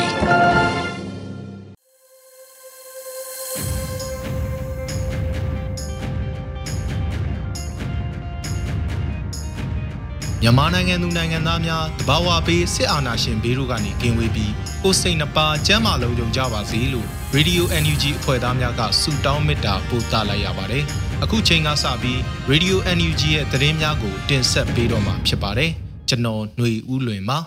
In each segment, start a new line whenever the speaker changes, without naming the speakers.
ီ
မြန်မာနိုင်ငံသူနိုင်ငံသားများတဘာဝပေးစစ်အာဏာရှင်ဘေးတို့ကနေကင်းဝေးပြီးကိုယ်စိတ်နှပါကျန်းမာလုံးကြုံကြပါစေလို့ Radio NUG အဖွဲ့သားများကဆုတောင်းမေတ္တာပို့သလိုက်ရပါတယ်။အခုချိန်ကစပြီး Radio NUG ရဲ့သတင်းများကို တင်ဆက်ပေးတော့မှာဖြစ်ပါတယ်။ကျွန်တော်ຫນွေဦးလွင်ပါ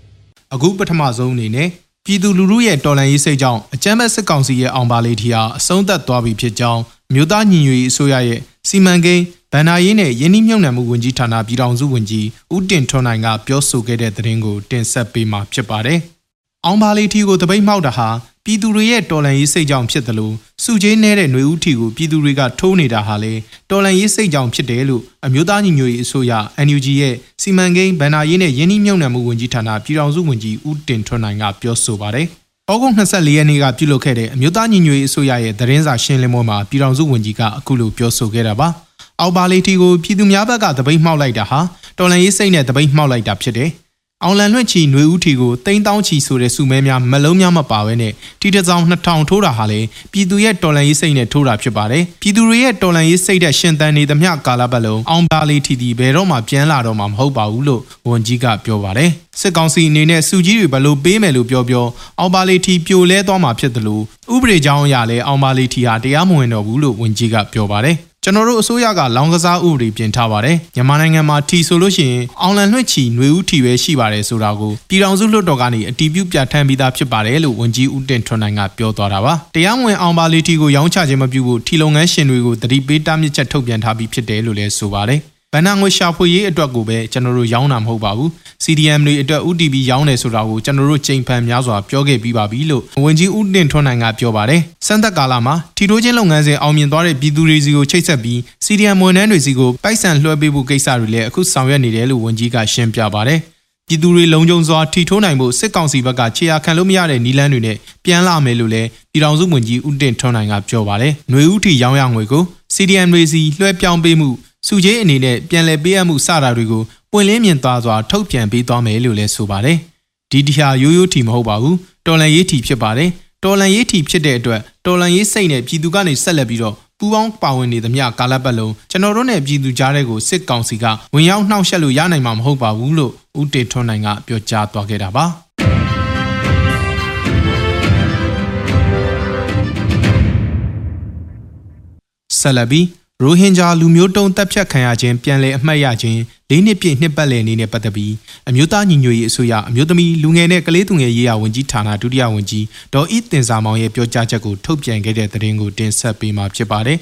။အခုပထမဆုံးအနေနဲ့ပြည်သူလူထုရဲ့တော်လှန်ရေးစိတ်ကြောင့်အကြမ်းဖက်စစ်ကောင်စီရဲ့အောင်ပါလေးထီဟာအဆုံးသတ်သွားပြီဖြစ်ကြောင်း မြို့သားညီညွတ်ရေးအစိုးရရဲ့စီမံကိန်းဗန္ဒာရေးနဲ့ယင်းနှိမ့်မြုံနယ်မှုဝန်ကြီးဌာနပြည်ထောင်စုဝန်ကြီးဦးတင်ထွန်းနိုင်ကပြောဆိုခဲ့တဲ့သတင်းကိုတင်ဆက်ပေးမှာဖြစ်ပါတယ်။အောင်ပါလေးထီကိုတပိတ်မှောက်တာဟာပြည်သူတွေရဲ့တော်လှန်ရေးစိတ်ကြောင့်ဖြစ်တယ်လို့စုချင်းနေတဲ့ຫນွေဦးထီကိုပြည်သူတွေကထိုးနေတာဟာလေတော်လှန်ရေးစိတ်ကြောင့်ဖြစ်တယ်လို့အမျိုးသားညီညွတ်ရေးအစိုးရ NUG ရဲ့စီမံကိန်းဗန္ဒာရေးနဲ့ယင်းနှိမ့်မြုံနယ်မှုဝန်ကြီးဌာနပြည်ထောင်စုဝန်ကြီးဦးတင်ထွန်းနိုင်ကပြောဆိုပါတယ်။ ဩဂုတ်24ရက်နေ့ကပြုလုပ်ခဲ့တဲ့အမျိုးသားညီညွတ်ရေးအစိုးရရဲ့သတင်းစာရှင်းလင်းပွဲမှာပြည်ထောင်စုဝန်ကြီးကအခုလိုပြောဆိုခဲ့တာပါ။အောက်ပါလီတီကိုပြည်သူများဘက်ကတပိတ်မှောက်လိုက်တာဟာတော်လန်ရေးစိတ်နဲ့တပိတ်မှောက်လိုက်တာဖြစ်တယ်။ အောင်လန်လွင့်ချီຫນွေဦးထီကိုတိန်းတောင်းချီဆိုတဲ့စုမဲများမလုံးများမပါဘဲနဲ့တီတစောင်း2000ထိုးတာဟာလေပြည်သူရဲ့တော်လန်ရေးစိတ်နဲ့ထိုးတာဖြစ်ပါတယ်။ပြည်သူတွေရဲ့တော်လန်ရေးစိတ်တဲ့ရှင်သန်နေသမျှကာလပတ်လုံးအောင်ပါလီတီတီဘယ်တော့မှပြန်လာတော့မှာမဟုတ်ပါဘူးလို့ဝန်ကြီးကပြောပါတယ်။စစ်ကောင်စီအနေနဲ့စုကြီးတွေဘလို့ပေးမယ်လို့ပြောပြောအောင်ပါလီတီပြိုလဲသွားမှာဖြစ်တယ်လို့ဥပဒေကြောင်းအရလဲအောင်ပါလီတီဟာတရားမဝင်တော့ဘူးလို့ဝန်ကြီးကပြောပါတယ်။ ကျွန်တော်တို့အစိုးရကလောင်ကစားဥပဒေပြင်ထားပါတယ်မြန်မာနိုင်ငံမှာထီဆိုလို့ရှိရင်အောင်လန်လွှင့်ချီຫນွေဦးထီပဲရှိပါတယ်ဆိုတာကိုပြည်ထောင်စုလွှတ်တော်ကနေအတည်ပြုပြဋ္ဌာန်းပြီးသားဖြစ်ပါတယ်လို့ဝန်ကြီးဦးတင်ထွန်းနိုင်ကပြောသွားတာပါတရားဝင်အောင်ပါလီထီကိုရောင်းချခြင်းမပြုဖို့ထီလုပ်ငန်းရှင်တွေကိုတတိပေးတားမြစ်ချက်ထုတ်ပြန်ထားပြီးဖြစ်တယ်လို့လည်းဆိုပါတယ် ဗန်နာငွေရှာဖွေရေးအတွက်ကိုပဲကျွန်တော်တို့ရောင်းတာမဟုတ်ပါဘူး CDM တွေအတွက် UTB ရောင်းတယ်ဆိုတာကိုကျွန်တော်တို့ချိန်ဖန်များစွာပြောခဲ့ပြီးပါပြီလို့ဝန်ကြီးဦးတင်ထွန်းနိုင်ကပြောပါတယ်စံသက်ကာလမှာထီတိုးချင်းလုပ်ငန်းစဉ်အောင်မြင်သွားတဲ့ပြည်သူတွေစီကိုချိတ်ဆက်ပြီး CDM ဝန်ထမ်းတွေစီကိုပိုက်ဆံလွှဲပေးဖို့ကိစ္စတွေလည်းအခုဆောင်ရွက်နေတယ်လို့ဝန်ကြီးကရှင်းပြပါတယ်ပြည်သူတွေလုံခြုံစွာထီထိုးနိုင်ဖို့စစ်ကောင်စီဘက်ကခြေရာခံလို့မရတဲ့နီလန်းတွေနဲ့ပြန်လာမယ်လို့လည်းပြည်ထောင်စုဝန်ကြီးဦးတင်ထွန်းနိုင်ကပြောပါတယ်။ຫນွေဦးထီရောင်းရငွေကို CDM တွေစီလွှဲပြောင်းပေးမှု စုချင်းအနေနဲ့ပြန်လည်ပေးအပ်မှုစတာတွေကိုပွင့်လင်းမြင်သာစွာထုတ်ပြန်ပေးသွားမယ်လို့လည်းဆိုပါတယ်။ဒီတရားရိုးရိုးထီမဟုတ်ပါဘူး။တော်လန်ရေးထီဖြစ်ပါတယ်။တော်လန်ရေးထီဖြစ်တဲ့အတွက်တော်လန်ရေးစိတ်နဲ့ပြည်သူကနေဆက်လက်ပြီးတော့ပူပေါင်းပါဝင်နေသမျှကာလပတ်လုံးကျွန်တော်တို့နဲ့ပြည်သူကြားတဲ့ကိုစစ်ကောင်စီကဝင်ရောက်နှောက်ယှက်လို့ရနိုင်မှာမဟုတ်ပါဘူးလို့ဦးတေထွန်းနိုင်ကပြောကြားသွားခဲ့တာပါဆလဘီ ရိုဟင်ဂျာလူမျိုးတုံးတပ်ဖြတ်ခံရခြင်းပြန်လည်အမှတ်ရခြင်းလေးနှစ်ပြည့်နှစ်ပတ်လည်နေ့နဲ့ပတ်သက်ပြီးအမျိုးသားညီညွတ်ရေးအစိုးရအမျိုးသမီးလူငယ်နဲ့ကလေးသူငယ်ရေးရာဝန်ကြီးဌာနဒုတိယဝန်ကြီးဒေါ်ဤတင်စာမောင်ရဲ့ပြောကြားချက်ကိုထုတ်ပြန်ခဲ့တဲ့သတင်းကိုတင်ဆက်ပေးမှာဖြစ်ပါတယ်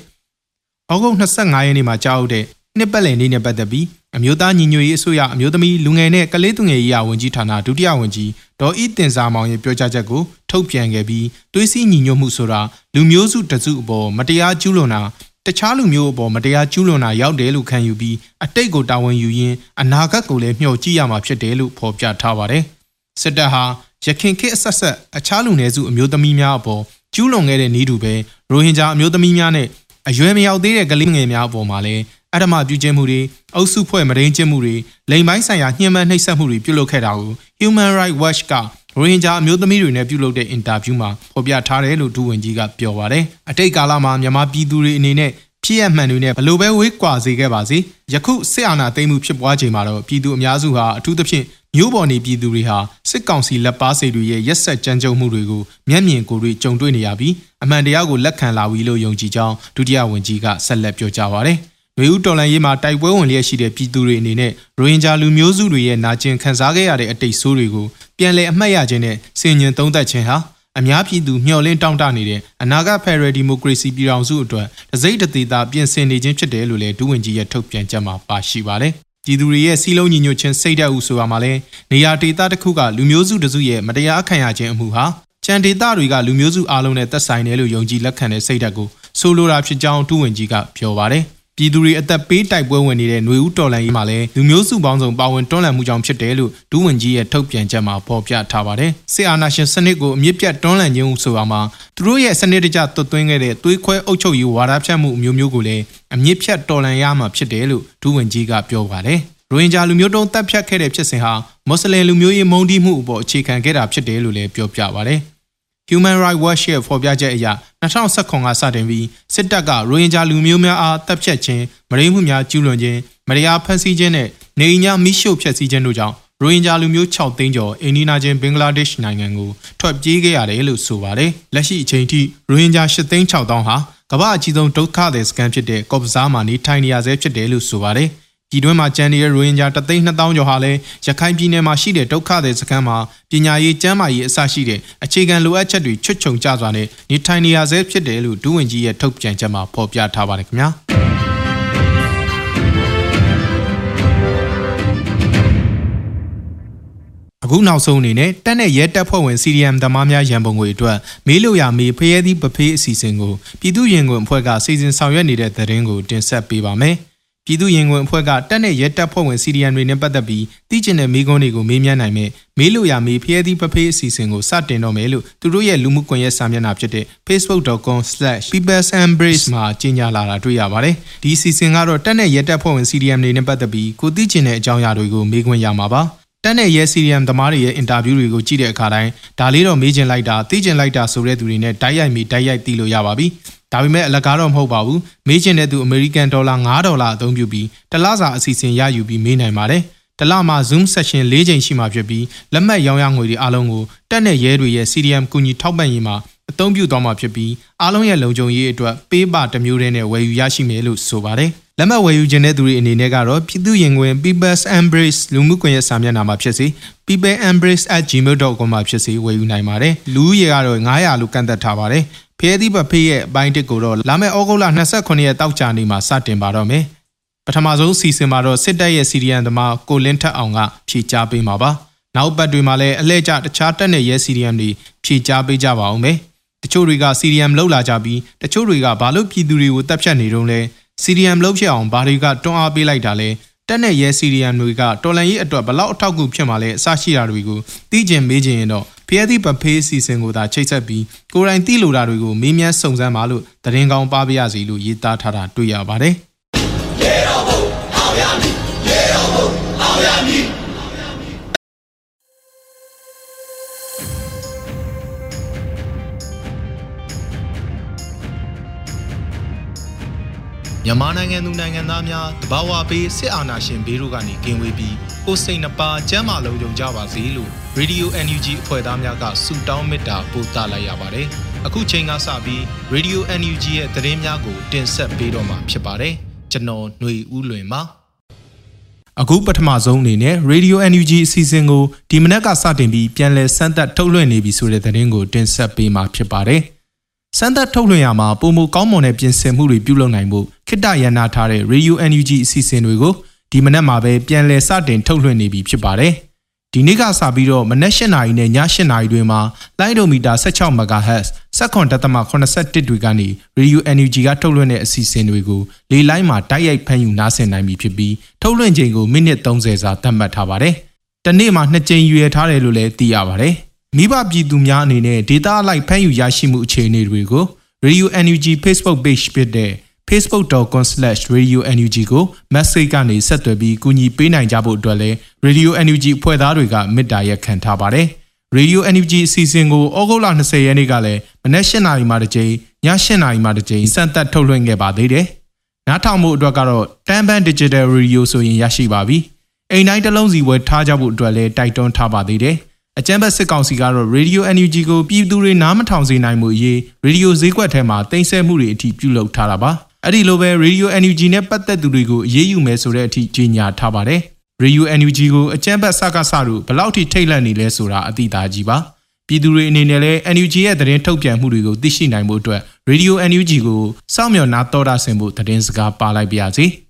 ။ဩဂုတ်25ရက်နေ့မှာကြားဟုတ်တဲ့နှစ်ပတ်လည်နေ့နဲ့ပတ်သက်ပြီးအမျိုးသားညီညွတ်ရေးအစိုးရအမျိုးသမီးလူငယ်နဲ့ကလေးသူငယ်ရေးရာဝန်ကြီးဌာနဒုတိယဝန်ကြီးဒေါ်ဤတင်စာမောင်ရဲ့ပြောကြားချက်ကိုထုတ်ပြန်ခဲ့ပြီးသွေးစည်းညီညွတ်မှုဆိုတာလူမျိုးစုတစုအပေါ်မတရားကျူးလွန်တာ တခြားလူမျိုးအပေါ်မတရားကျူးလွန်တာရောက်တယ်လို့ခံယူပြီးအတိတ်ကိုတာဝန်ယူရင်းအနာဂတ်ကိုလည်းမျှော်ကြည့်ရမှာဖြစ်တယ်လို့ဖော်ပြထားပါတယ်။စစ်တပ်ဟာရခင်ခေတ်အဆက်ဆက်အခြားလူနည်းစုအမျိုးသမီးများအပေါ်ကျူးလွန်ခဲ့တဲ့နည်းတူပဲရိုဟင်ဂျာအမျိုးသမီးများနဲ့အရွယ်မရောက်သေးတဲ့ကလေးငယ်များအပေါ်မှာလည်းအဓမ္မပြုကျင့်မှုတွေအုပ်စုဖွဲ့မရင်းကျင့်မှုတွေလိမ်ပိုင်းဆိုင်ရာညှဉ်းပန်းနှိပ်စက်မှုတွေပြုလုပ်ခဲ့တာကို Human Rights Watch က ရိုဟင်ဂျာအမျိုးသမီးတွေနဲ့ပြုလုပ်တဲ့အင်တာဗျူးမှာဖော်ပြထားတယ်လို့ဒုဝန်ကြီးကပြောပါတယ်။အတိတ်ကာလမှာမြန်မာပြည်သူတွေအနေနဲ့ဖြစ်ရမှန်တွေနဲ့ဘလို့ပဲဝေးကွာစေခဲ့ပါစေယခုစစ်အာဏာသိမ်းမှုဖြစ်ပွားချိန်မှာတော့ပြည်သူအများစုဟာအထူးသဖြင့်မြို့ပေါ်နေပြည်သူတွေဟာစစ်ကောင်စီလက်ပါစေတွေရဲ့ရက်ဆက်ကြမ်းကြုတ်မှုတွေကိုမျက်မြင်ကိုယ်တွေ့ကြုံတွေ့နေရပြီးအမှန်တရားကိုလက်ခံလာပြီလို့ယုံကြည်ကြောင်းဒုတိယဝန်ကြီးကဆက်လက်ပြောကြားပါရယ်။ မျိုးဦးတော်လန်ရေးမှာတိုက်ပွဲဝင်လျက်ရှိတဲ့ပြည်သူတွေအနေနဲ့ရိုဟင်ဂျာလူမျိုးစုတွေရဲ့နာကျင်ခံစားခဲ့ရတဲ့အတိတ်ဆိုးတွေကိုပြန်လည်အမှတ်ရခြင်းနဲ့စင်ញင်သုံးသပ်ခြင်းဟာအများပြည်သူမျှော်လင့်တောင့်တနေတဲ့အနာဂတ်ဖက်ဒရယ်ဒီမိုကရေစီပြည်ထောင်စုအတွက်တစိမ့်တသေးတာပြင်ဆင်နေခြင်းဖြစ်တယ်လို့လည်းဒုဝန်ကြီးရဲ့ထုတ်ပြန်ချက်မှာပါရှိပါတယ်။ပြည်သူတွေရဲ့စီးလုံးညီညွတ်ခြင်းစိတ်ဓာတ်ဥဆိုတာမှာလည်းနေရာဒေသတစ်ခုကလူမျိုးစုတစုရဲ့မတရားခံရခြင်းအမှုဟာချန်ဒေသတွေကလူမျိုးစုအလုံးနဲ့သက်ဆိုင်တယ်လို့ယုံကြည်လက်ခံတဲ့စိတ်ဓာတ်ကိုဆိုလိုတာဖြစ်ကြောင်းဒုဝန်ကြီးကပြောပါတယ်။ ပြည်သူတွေအသက်ပေးတိုက်ပွဲဝင်နေတဲ့ຫນွေဦးတော်လှန်ရေးမှာလည်းလူမျိုးစုပေါင်းစုံပါဝင်တွန်းလှန်မှုကြောင့်ဖြစ်တယ်လို့ဒူးဝင်ကြီးရဲ့ထုတ်ပြန်ချက်မှာဖော်ပြထားပါတယ်။စစ်အာဏာရှင်စနစ်ကိုအမြင့်ပြတ်တွန်းလှန်ခြင်းဟုဆိုတာမှာသူတို့ရဲ့စနစ်တကျသွတ်သွင်းခဲ့တဲ့သွေးခွဲအုပ်ချုပ်ရေးဝါဒဖြန့်မှုအမျိုးမျိုးကိုလည်းအမြင့်ဖြတ်တော်လှန်ရမှာဖြစ်တယ်လို့ဒူးဝင်ကြီးကပြောပါတယ်။ရိုဟင်ဂျာလူမျိုးတုံးတပ်ဖြတ်ခဲ့တဲ့ဖြစ်စဉ်ဟာမွတ်စလင်လူမျိုးရေးမုန်းတီးမှုအပေါ်အခြေခံခဲ့တာဖြစ်တယ်လို့လည်းပြောပြပါတယ်။ Human Rights Watch ရဲ့ဖော်ပြချက်အရ2019ကစတင်ပြီးစစ်တပ်ကရိုဟင်ဂျာလူမျိုးများအားတပ်ဖြတ်ခြင်းမရင်းမှုများကျူးလွန်ခြင်းမတရားဖမ်းဆီးခြင်းနဲ့နေအိမ်များမိရှို့ဖျက်ဆီးခြင်းတို့ကြောင့်ရိုဟင်ဂျာလူမျိုး6သိန်းကျော်အိန္ဒိယချင်းဘင်္ဂလားဒေ့ရှ်နိုင်ငံကိုထွက်ပြေးခဲ့ရတယ်လို့ဆိုပါတယ်။လက်ရှိအချိန်ထိရိုဟင်ဂျာ8သိန်း6တောင်းဟာကမ္ဘာအကြီးဆုံးဒုက္ခသည်စခန်းဖြစ်တဲ့ကော့ဘဇားမှာနေထိုင်နေရဆဲဖြစ်တယ်လို့ဆိုပါတယ်။ ပြည်တွင်းမှာကျန်နေတဲ့ရိုဟင်ဂျာတသိန်း2000ကျော်ဟာလည်းရခိုင်ပြည်နယ်မှာရှိတဲ့ဒုက္ခသည်စခန်းမှာပညာရေးကျန်းမာရေးအစရှိတဲ့အခြေခံလိုအပ်ချက်တွေချွတ်ချုံကျစွာနဲ့နေထိုင်နေရဆဲဖြစ်တယ်လို့ဒူးဝင်ကြီးရဲ့ထုတ်ပြန်ချက်မှာဖော်ပြထားပါတယ်ခင်ဗျာအခုနောက်ဆုံးအနေနဲ့တက်တဲ့ရဲတပ်ဖွဲ့ဝင် CDM သမားများရန်ပုံငွေအတွက်မေးလို့ရမေးဖရဲသည့်ပဖေးအစီအစဉ်ကိုပြည်သူ့ရင်ခွင်အဖွဲ့ကစီစဉ်ဆောင်ရွက်နေတဲ့သတင်းကိုတင်ဆက်ပေးပါမယ်။ ပြည်သူ့ရင်ခွင်အဖွဲ့ကတက်တဲ့ရဲတပ်ဖွဲ့ဝင် CDN တွေနဲ့ပတ်သက်ပြီးသိကျင်တဲ့မေးခွန်းတွေကိုမေးမြန်းနိုင်မယ်မေးလို့ရမေးဖျဲသည့်ပဖေးအစီအစဉ်ကိုစတင်တော့မယ်လို့သူတို့ရဲ့လူမှုကွန်ရက်စာမျက်နှာဖြစ်တဲ့ facebook.com/peoplesembrace မှာကြေညာလာတာတွေ့ရပါတယ်ဒီအစီအစဉ်ကတော့တက်တဲ့ရဲတပ်ဖွဲ့ဝင် CDM တွေနဲ့ပတ်သက်ပြီးကိုသိကျင်တဲ့အကြောင်းအရာတွေကိုမေးခွန်းရမှာပါတက်တဲ့ရဲ CDM သမားတွေရဲ့အင်တာဗျူးတွေကိုကြည့်တဲ့အခါတိုင်းဒါလေးတော့မေးချင်လိုက်တာသိချင်လိုက်တာဆိုတဲ့သူတွေနဲ့တိုက်ရိုက်မိတိုက်ရိုက်သိလို့ရပါပြီ ဒါပေမဲ့အလကားတော့မဟုတ်ပါဘူးမေးချင်တဲ့သူအမေရိကန်ဒေါ်လာ9ဒေါ်လာအသုံးပြုပြီးတလစာအစီအစဉ်ရယူပြီးမေးနိုင်ပါတယ်တလမှာ Zoom session ၄ချိန်ရှိမှဖြစ်ပြီးလက်မှတ်ရောင်းရငွေတွေအားလုံးကိုတက်တဲ့ရဲတွေရဲ့ CDM ကူညီထောက်ပံ့ရေးမှာအသုံးပြုသွားမှာဖြစ်ပြီးအားလုံးရဲ့လုံခြုံရေးအတွက်ပေးပတစ်မျိုးတည်းနဲ့ဝယ်ယူရရှိမယ်လို့ဆိုပါတယ် လက်မှတ်ဝယ်ယူခြင်းတဲ့သူတွေအနေနဲ့ကတော့ပြည်သူရင်ခွင် People's Embrace လူမှုကွန်ရက်စာမျက်နှာမှာဖြစ်စေ peopleembrace@gmail.com မှာဖြစ်စေဝယ်ယူနိုင်ပါတယ်လူဦးရေကတော့900လို့ကန့်သက်ထားပါတယ်ဖျဲသီးပဖေးရဲ့အပိုင်းတစ်ကိုတော့လာမယ့်ဩဂုတ်လ29ရက်တောက်ကြနေ့မှာစတင်ပါတော့မယ်ပထမဆုံးစီစဉ်မှာတော့စစ်တပ်ရဲ့စီရီယန်သမားကိုလင်းထက်အောင်ကဖြေကြားပေးမှာပါနောက်ပတ်တွေမှာလည်းအလဲကျတခြားတက်တဲ့ရဲစီရီယန်တွေဖြေကြားပေးကြပါအောင်မယ်တချို့တွေကစီရီယန်လောက်လာကြပြီးတချို့တွေကဘာလို့ပြည်သူတွေကိုတပ်ဖြတ်နေတုံးလဲ စီရီယန်လောက်ဖြစ်အောင်ဘာတွေကတွန်းအားပေးလိုက်တာလဲတက်တဲ့ရဲစီရီယန်တွေကတော်လန်ရေးအတွက်ဘလောက်အထောက်အကူဖြစ်မှာလဲအစရှိတာတွေကိုသိကျင်မေးကျင်ရင်တော့ဖျဲသည့်ပဖေးအစီအစဉ်ကိုသာချိတ်ဆက်ပြီးကိုယ်တိုင်သိလိုတာတွေကိုမေးမြန်းစုံစမ်းပါလို့သတင်းကောင်းပါပြရစီလို့ရေးသားထားတာတွေ့ရပါတယ်။ရေတော်ဘုံအောင်ရမည်ရေတော်ဘုံအောင်ရမည် မြန်မာနိုင်ငံသူနိုင်ငံသားများတဘာဝပေးစစ်အာဏာရှင်ဘေးတို့ကနေကင်းဝေးပြီးကိုစိတ်နှပါကျမ်းမာလုံးကြုံကြပါစေလို့ Radio NUG အဖွဲ့သားများကဆုတောင်းမေတ္တာပို့သလိုက်ရပါတယ်။အခုချိန်ကစပြီး Radio NUG ရဲ့သတင်းများကို တင်ဆက်ပေးတော့မှာဖြစ်ပါတယ်။ကျွန်တော်ຫນွေဦးလွင်ပါ။အခုပထမဆုံးအနေနဲ့ Radio NUG အစီအစဉ်ကိုဒီမနက်ကစတင်ပြီးပြန်လည်စမ်းသပ်ထုတ်လွှင့်နေပြီဆိုတဲ့သတင်းကိုတင်ဆက်ပေးမှာဖြစ်ပါတယ်။ စမ်းသပ်ထုတ်လွှင့်ရမှာပုံမကောင်းမွန်တဲ့ပြင်ဆင်မှုတွေပြုလုပ်နိုင်ဖို့ခိတ္တရန်နာထားတဲ့ Radio NUG အစီအစဉ်တွေကိုဒီမနက်မှာပဲပြန်လည်စတင်ထုတ်လွှင့်နေပြီဖြစ်ပါတယ်။ဒီနေ့ကစပြီးတော့မနက်၈နာရီနဲ့ည၈နာရီတွင်မှာလိုင်းဒိုမီတာ16 MHz 7.81တွေကနေ Radio NUG ကထုတ်လွှင့်တဲ့အစီအစဉ်တွေကိုလေလိုင်းမှာတိုက်ရိုက်ဖမ်းယူနားဆင်နိုင်ပြီဖြစ်ပြီးထုတ်လွှင့်ချိန်ကိုမိနစ်30စာသတ်မှတ်ထားပါတယ်။တနေ့မှာနှစ်ကြိမ်ရွေထားတယ်လို့လည်းသိရပါတယ်။ မိဘပြည်သူများအနေနဲ့ data အလိုက်ဖမ်းယူရရှိမှုအခြေအနေတွေကို Radio NUG Facebook page ဖြစ်တဲ့ facebook.com/radionug ကို message ကနေဆက်သွယ်ပြီးကူညီပေးနိုင်ကြဖို့အတွက်လည်း Radio NUG ဖွဲ့သားတွေကမေတ္တာရက်ခံထားပါတယ်။ Radio NUG အစီအစဉ်ကိုဩဂုတ်လ20ရက်နေ့ကလည်းမနက်၈နာရီမှတစ်ကြိမ်ည8နာရီမှတစ်ကြိမ်စံသက်ထုတ်လွှင့်ခဲ့ပါသေးတယ်။နားထောင်မှုအတွက်ကတော့တန်ပန် Digital Radio ဆိုရင်ရရှိပါပြီ။အိမ်တိုင်းတစ်လုံးစီဝယ်ထားကြဖို့အတွက်လည်းတိုက်တွန်းထားပါသေးတယ်။ အကြံဘက်စစ်ကောင်စီကတော့ Radio NUG ကိုပြည်သူတွေနားမထောင်စေနိုင်မှုအရေးရေဒီယိုဈေးကွက်ထဲမှာတင်ဆက်မှုတွေအထိပြုလုပ်ထားတာပါ။အဲ့ဒီလိုပဲ Radio NUG နဲ့ပတ်သက်သူတွေကိုအရေးယူမယ်ဆိုတဲ့အထိကြေညာထားပါတယ်။ Radio NUG ကိုအကြံဘက်စကားစတို့ဘလောက်ထိထိတ်လန့်နေလဲဆိုတာအသိသားကြီးပါ။ပြည်သူတွေအနေနဲ့လည်း NUG ရဲ့သတင်းထုတ်ပြန်မှုတွေကိုသိရှိနိုင်မှုအတွက် Radio NUG ကိုစောင့်မျှော်နာတော်တာဆင်ဖို့သတင်းစကားပါလိုက်ပါရစေ။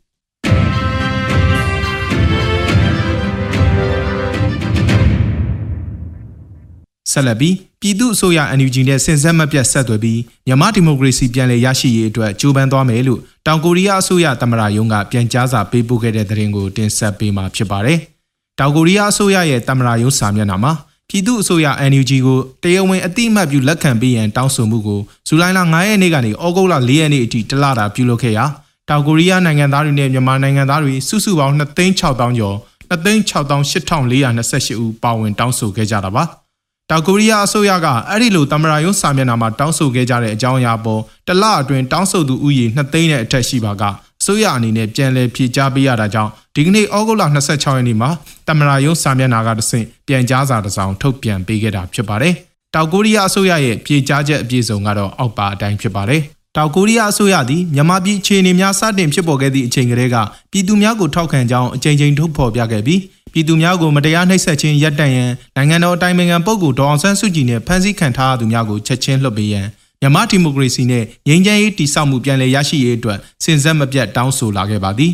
ဆက်လက်ပြီးပြည်သူ့အစိုးရ NUG နဲ့ဆင်ဆက်မပြတ်ဆက်သွယ်ပြီးမြန်မာဒီမိုကရေစီပြန်လည်ရရှိရေးအတွက်ကြိုးပမ်းသွားမယ်လို့တောင်ကိုရီးယားအစိုးရသမ္မတရုံးကပြန်ကြားစာပေးပို့ခဲ့တဲ့သတင်းကိုတင်ဆက်ပေးမှာဖြစ်ပါတယ်။တောင်ကိုရီးယားအစိုးရရဲ့သမ္မတရုံးစာမျက်နှာမှာပြည်သူ့အစိုးရ NUG ကိုတရားဝင်အတိအမှတ်ပြုလက်ခံပေးရန်တောင်းဆိုမှုကိုဇူလိုင်လ9ရက်နေ့ကနေဩဂုတ်လ4ရက်နေ့အထိတလတာပြုလုပ်ခဲ့ရာတောင်ကိုရီးယားနိုင်ငံသားတွေနဲ့မြန်မာနိုင်ငံသားတွေစုစုပေါင်း2,600ကျော်2,668,428ဦးပါဝင်တောင်းဆိုခဲ့ကြတာပါ။ တောင်ကိုရီးယားအစိုးရကအဲ့ဒီလိုတမရာယုံစာမျက်နှာမှာတောင်းဆိုခဲ့ကြတဲ့အကြောင်းအရာပေါ်တလအတွင်းတောင်းဆိုသူဥယျာဉ်2သိန်းနဲ့အထက်ရှိပါကအစိုးရအနေနဲ့ပြန်လည်ဖြေကြားပေးရတာကြောင့်ဒီကနေ့ဩဂုတ်လ26ရက်နေ့မှာတမရာယုံစာမျက်နှာကတဆင့်ပြန်ကြားစာတစ်စောင်ထုတ်ပြန်ပေးခဲ့တာဖြစ်ပါတယ်။တောင်ကိုရီးယားအစိုးရရဲ့ဖြေကြားချက်အပြည့်စုံကတော့အောက်ပါအတိုင်းဖြစ်ပါတယ်။တောင်ကိုရီးယားအစိုးရသည်မြန်မာပြည်အခြေအနေများစတင်ဖြစ်ပေါ်ခဲ့သည့်အချိန်ကတည်းကပြည်သူများကိုထောက်ခံကြောင်းအကြိမ်ကြိမ်ထုတ်ဖော်ပြခဲ့ပြီး ပြည်သူများကိုမတရားနှိပ်စက်ခြင်းရပ်တန့်ရန်နိုင်ငံတော်အတိုင်ပင်ခံပုဂ္ဂိုလ်ဒေါအောင်ဆန်းစုကြည်နဲ့ဖမ်းဆီးခံထားရသူများကိုချက်ချင်းလွှတ်ပေးရန်မြန်မာဒီမိုကရေစီနဲ့ငြိမ်းချမ်းရေးတည်ဆောက်မှုပြန်လည်ရရှိရေးအတွက်စဉ်ဆက်မပြတ်တောင်းဆိုလာခဲ့ပါသည်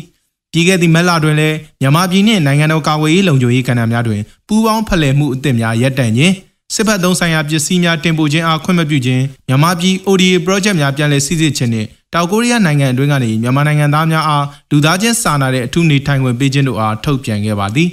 ပြည်ခဲ့သည့်မက်လာတွင်လည်းမြန်မာပြည်နှင့်နိုင်ငံတော်ကာကွယ်ရေးလုံခြုံရေးကဏ္ဍများတွင်ပူးပေါင်းဖလှယ်မှုအသစ်များရပ်တန့်ခြင်းစစ်ဘက်သုံးဆိုင်ရာပစ္စည်းများတင်ပို့ခြင်းအားခွင့်မပြုခြင်းမြန်မာပြည် ODA project များပြန်လည်စည်းစိမ်ခြင်းနှင့်တောင်ကိုရီးယားနိုင်ငံအတွင်းကနေမြန်မာနိုင်ငံသားများအားလူသားချင်းစာနာတဲ့အထူးနေထိုင်ခွင့်ပေးခြင်းတို့အားထုတ်ပြန်ခဲ့ပါသည်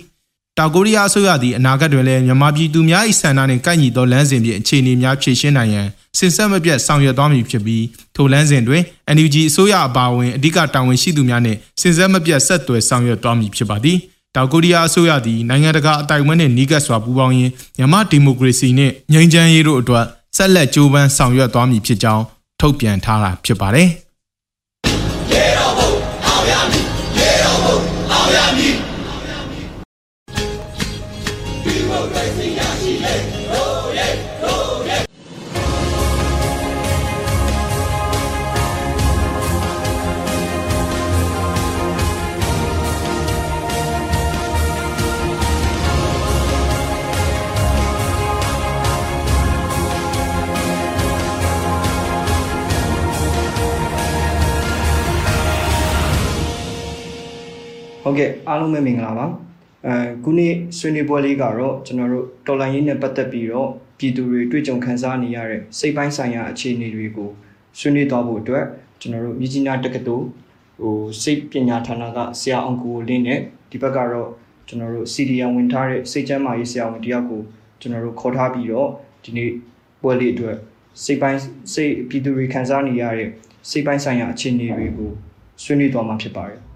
တောင်ကိုရီးယားအစိုးရသည်အနာဂတ်တွင်လည်းမြန်မာပြည်သူများ၏ဆန္ဒနှင့်ကိုက်ညီသောလမ်းစဉ်ဖြင့်အခြေအနေများဖြည့်ရှင်းနိုင်ရန်စင်ဆက်မပြတ်ဆောင်ရွက်သွားမည်ဖြစ်ပြီးထိုလမ်းစဉ်တွင် NUG အစိုးရအပါအဝင်အဓိကတာဝန်ရှိသူများနှင့်စင်ဆက်မပြတ်ဆက်သွယ်ဆောင်ရွက်သွားမည်ဖြစ်ပါသည်တောင်ကိုရီးယားအစိုးရသည်နိုင်ငံတကာအတိုင်အဝန်နှင့်နှီးကပ်စွာပူးပေါင်းရင်းမြန်မာဒီမိုကရေစီနှင့်ငြိမ်းချမ်းရေးတို့အတွက်ဆက်လက်ကြိုးပမ်းဆောင်ရွက်သွားမည်ဖြစ်ကြောင်းထုတ်ပြန်ထားတာဖြစ်ပါတယ်။
ဟုတ်ကဲ့အားလုံးပဲမင်္ဂလာပါအဲခုနေ့ဆွေးနွေးပွဲလေးကတော့ကျွန်တော်တို့တော်လိုင်းရေးနဲ့ပတ်သက်ပြီးတော့ပြည်သူတွေတွေ့ကြုံခံစားနေရတဲ့စိတ်ပိုင်းဆိုင်ရာအခြေအနေတွေကိုဆွေးနွေးသွားဖို့အတွက်ကျွန်တော်တို့မြကြီးနားတက္ကသိုလ်ဟိုစိတ်ပညာဌာနကဆရာအောင်ကိုလင်းနဲ့ဒီဘက်ကတော့ကျွန်တော်တို့ CDN ဝင်ထားတဲ့စိတ်ချမ်းမာရေးဆရာဝန်တယောက်ကိုကျွန်တော်တို့ခေါ်ထားပြီးတော့ဒီနေ့ပွဲလေးအတွက်စိတ်ပိုင်းစိတ်ပြည်သူတွေခံစားနေရတဲ့စိတ်ပိုင်းဆိုင်ရာအခြေအနေတွေကိုဆွေးနွေးသွားမှာဖြစ်ပါတယ်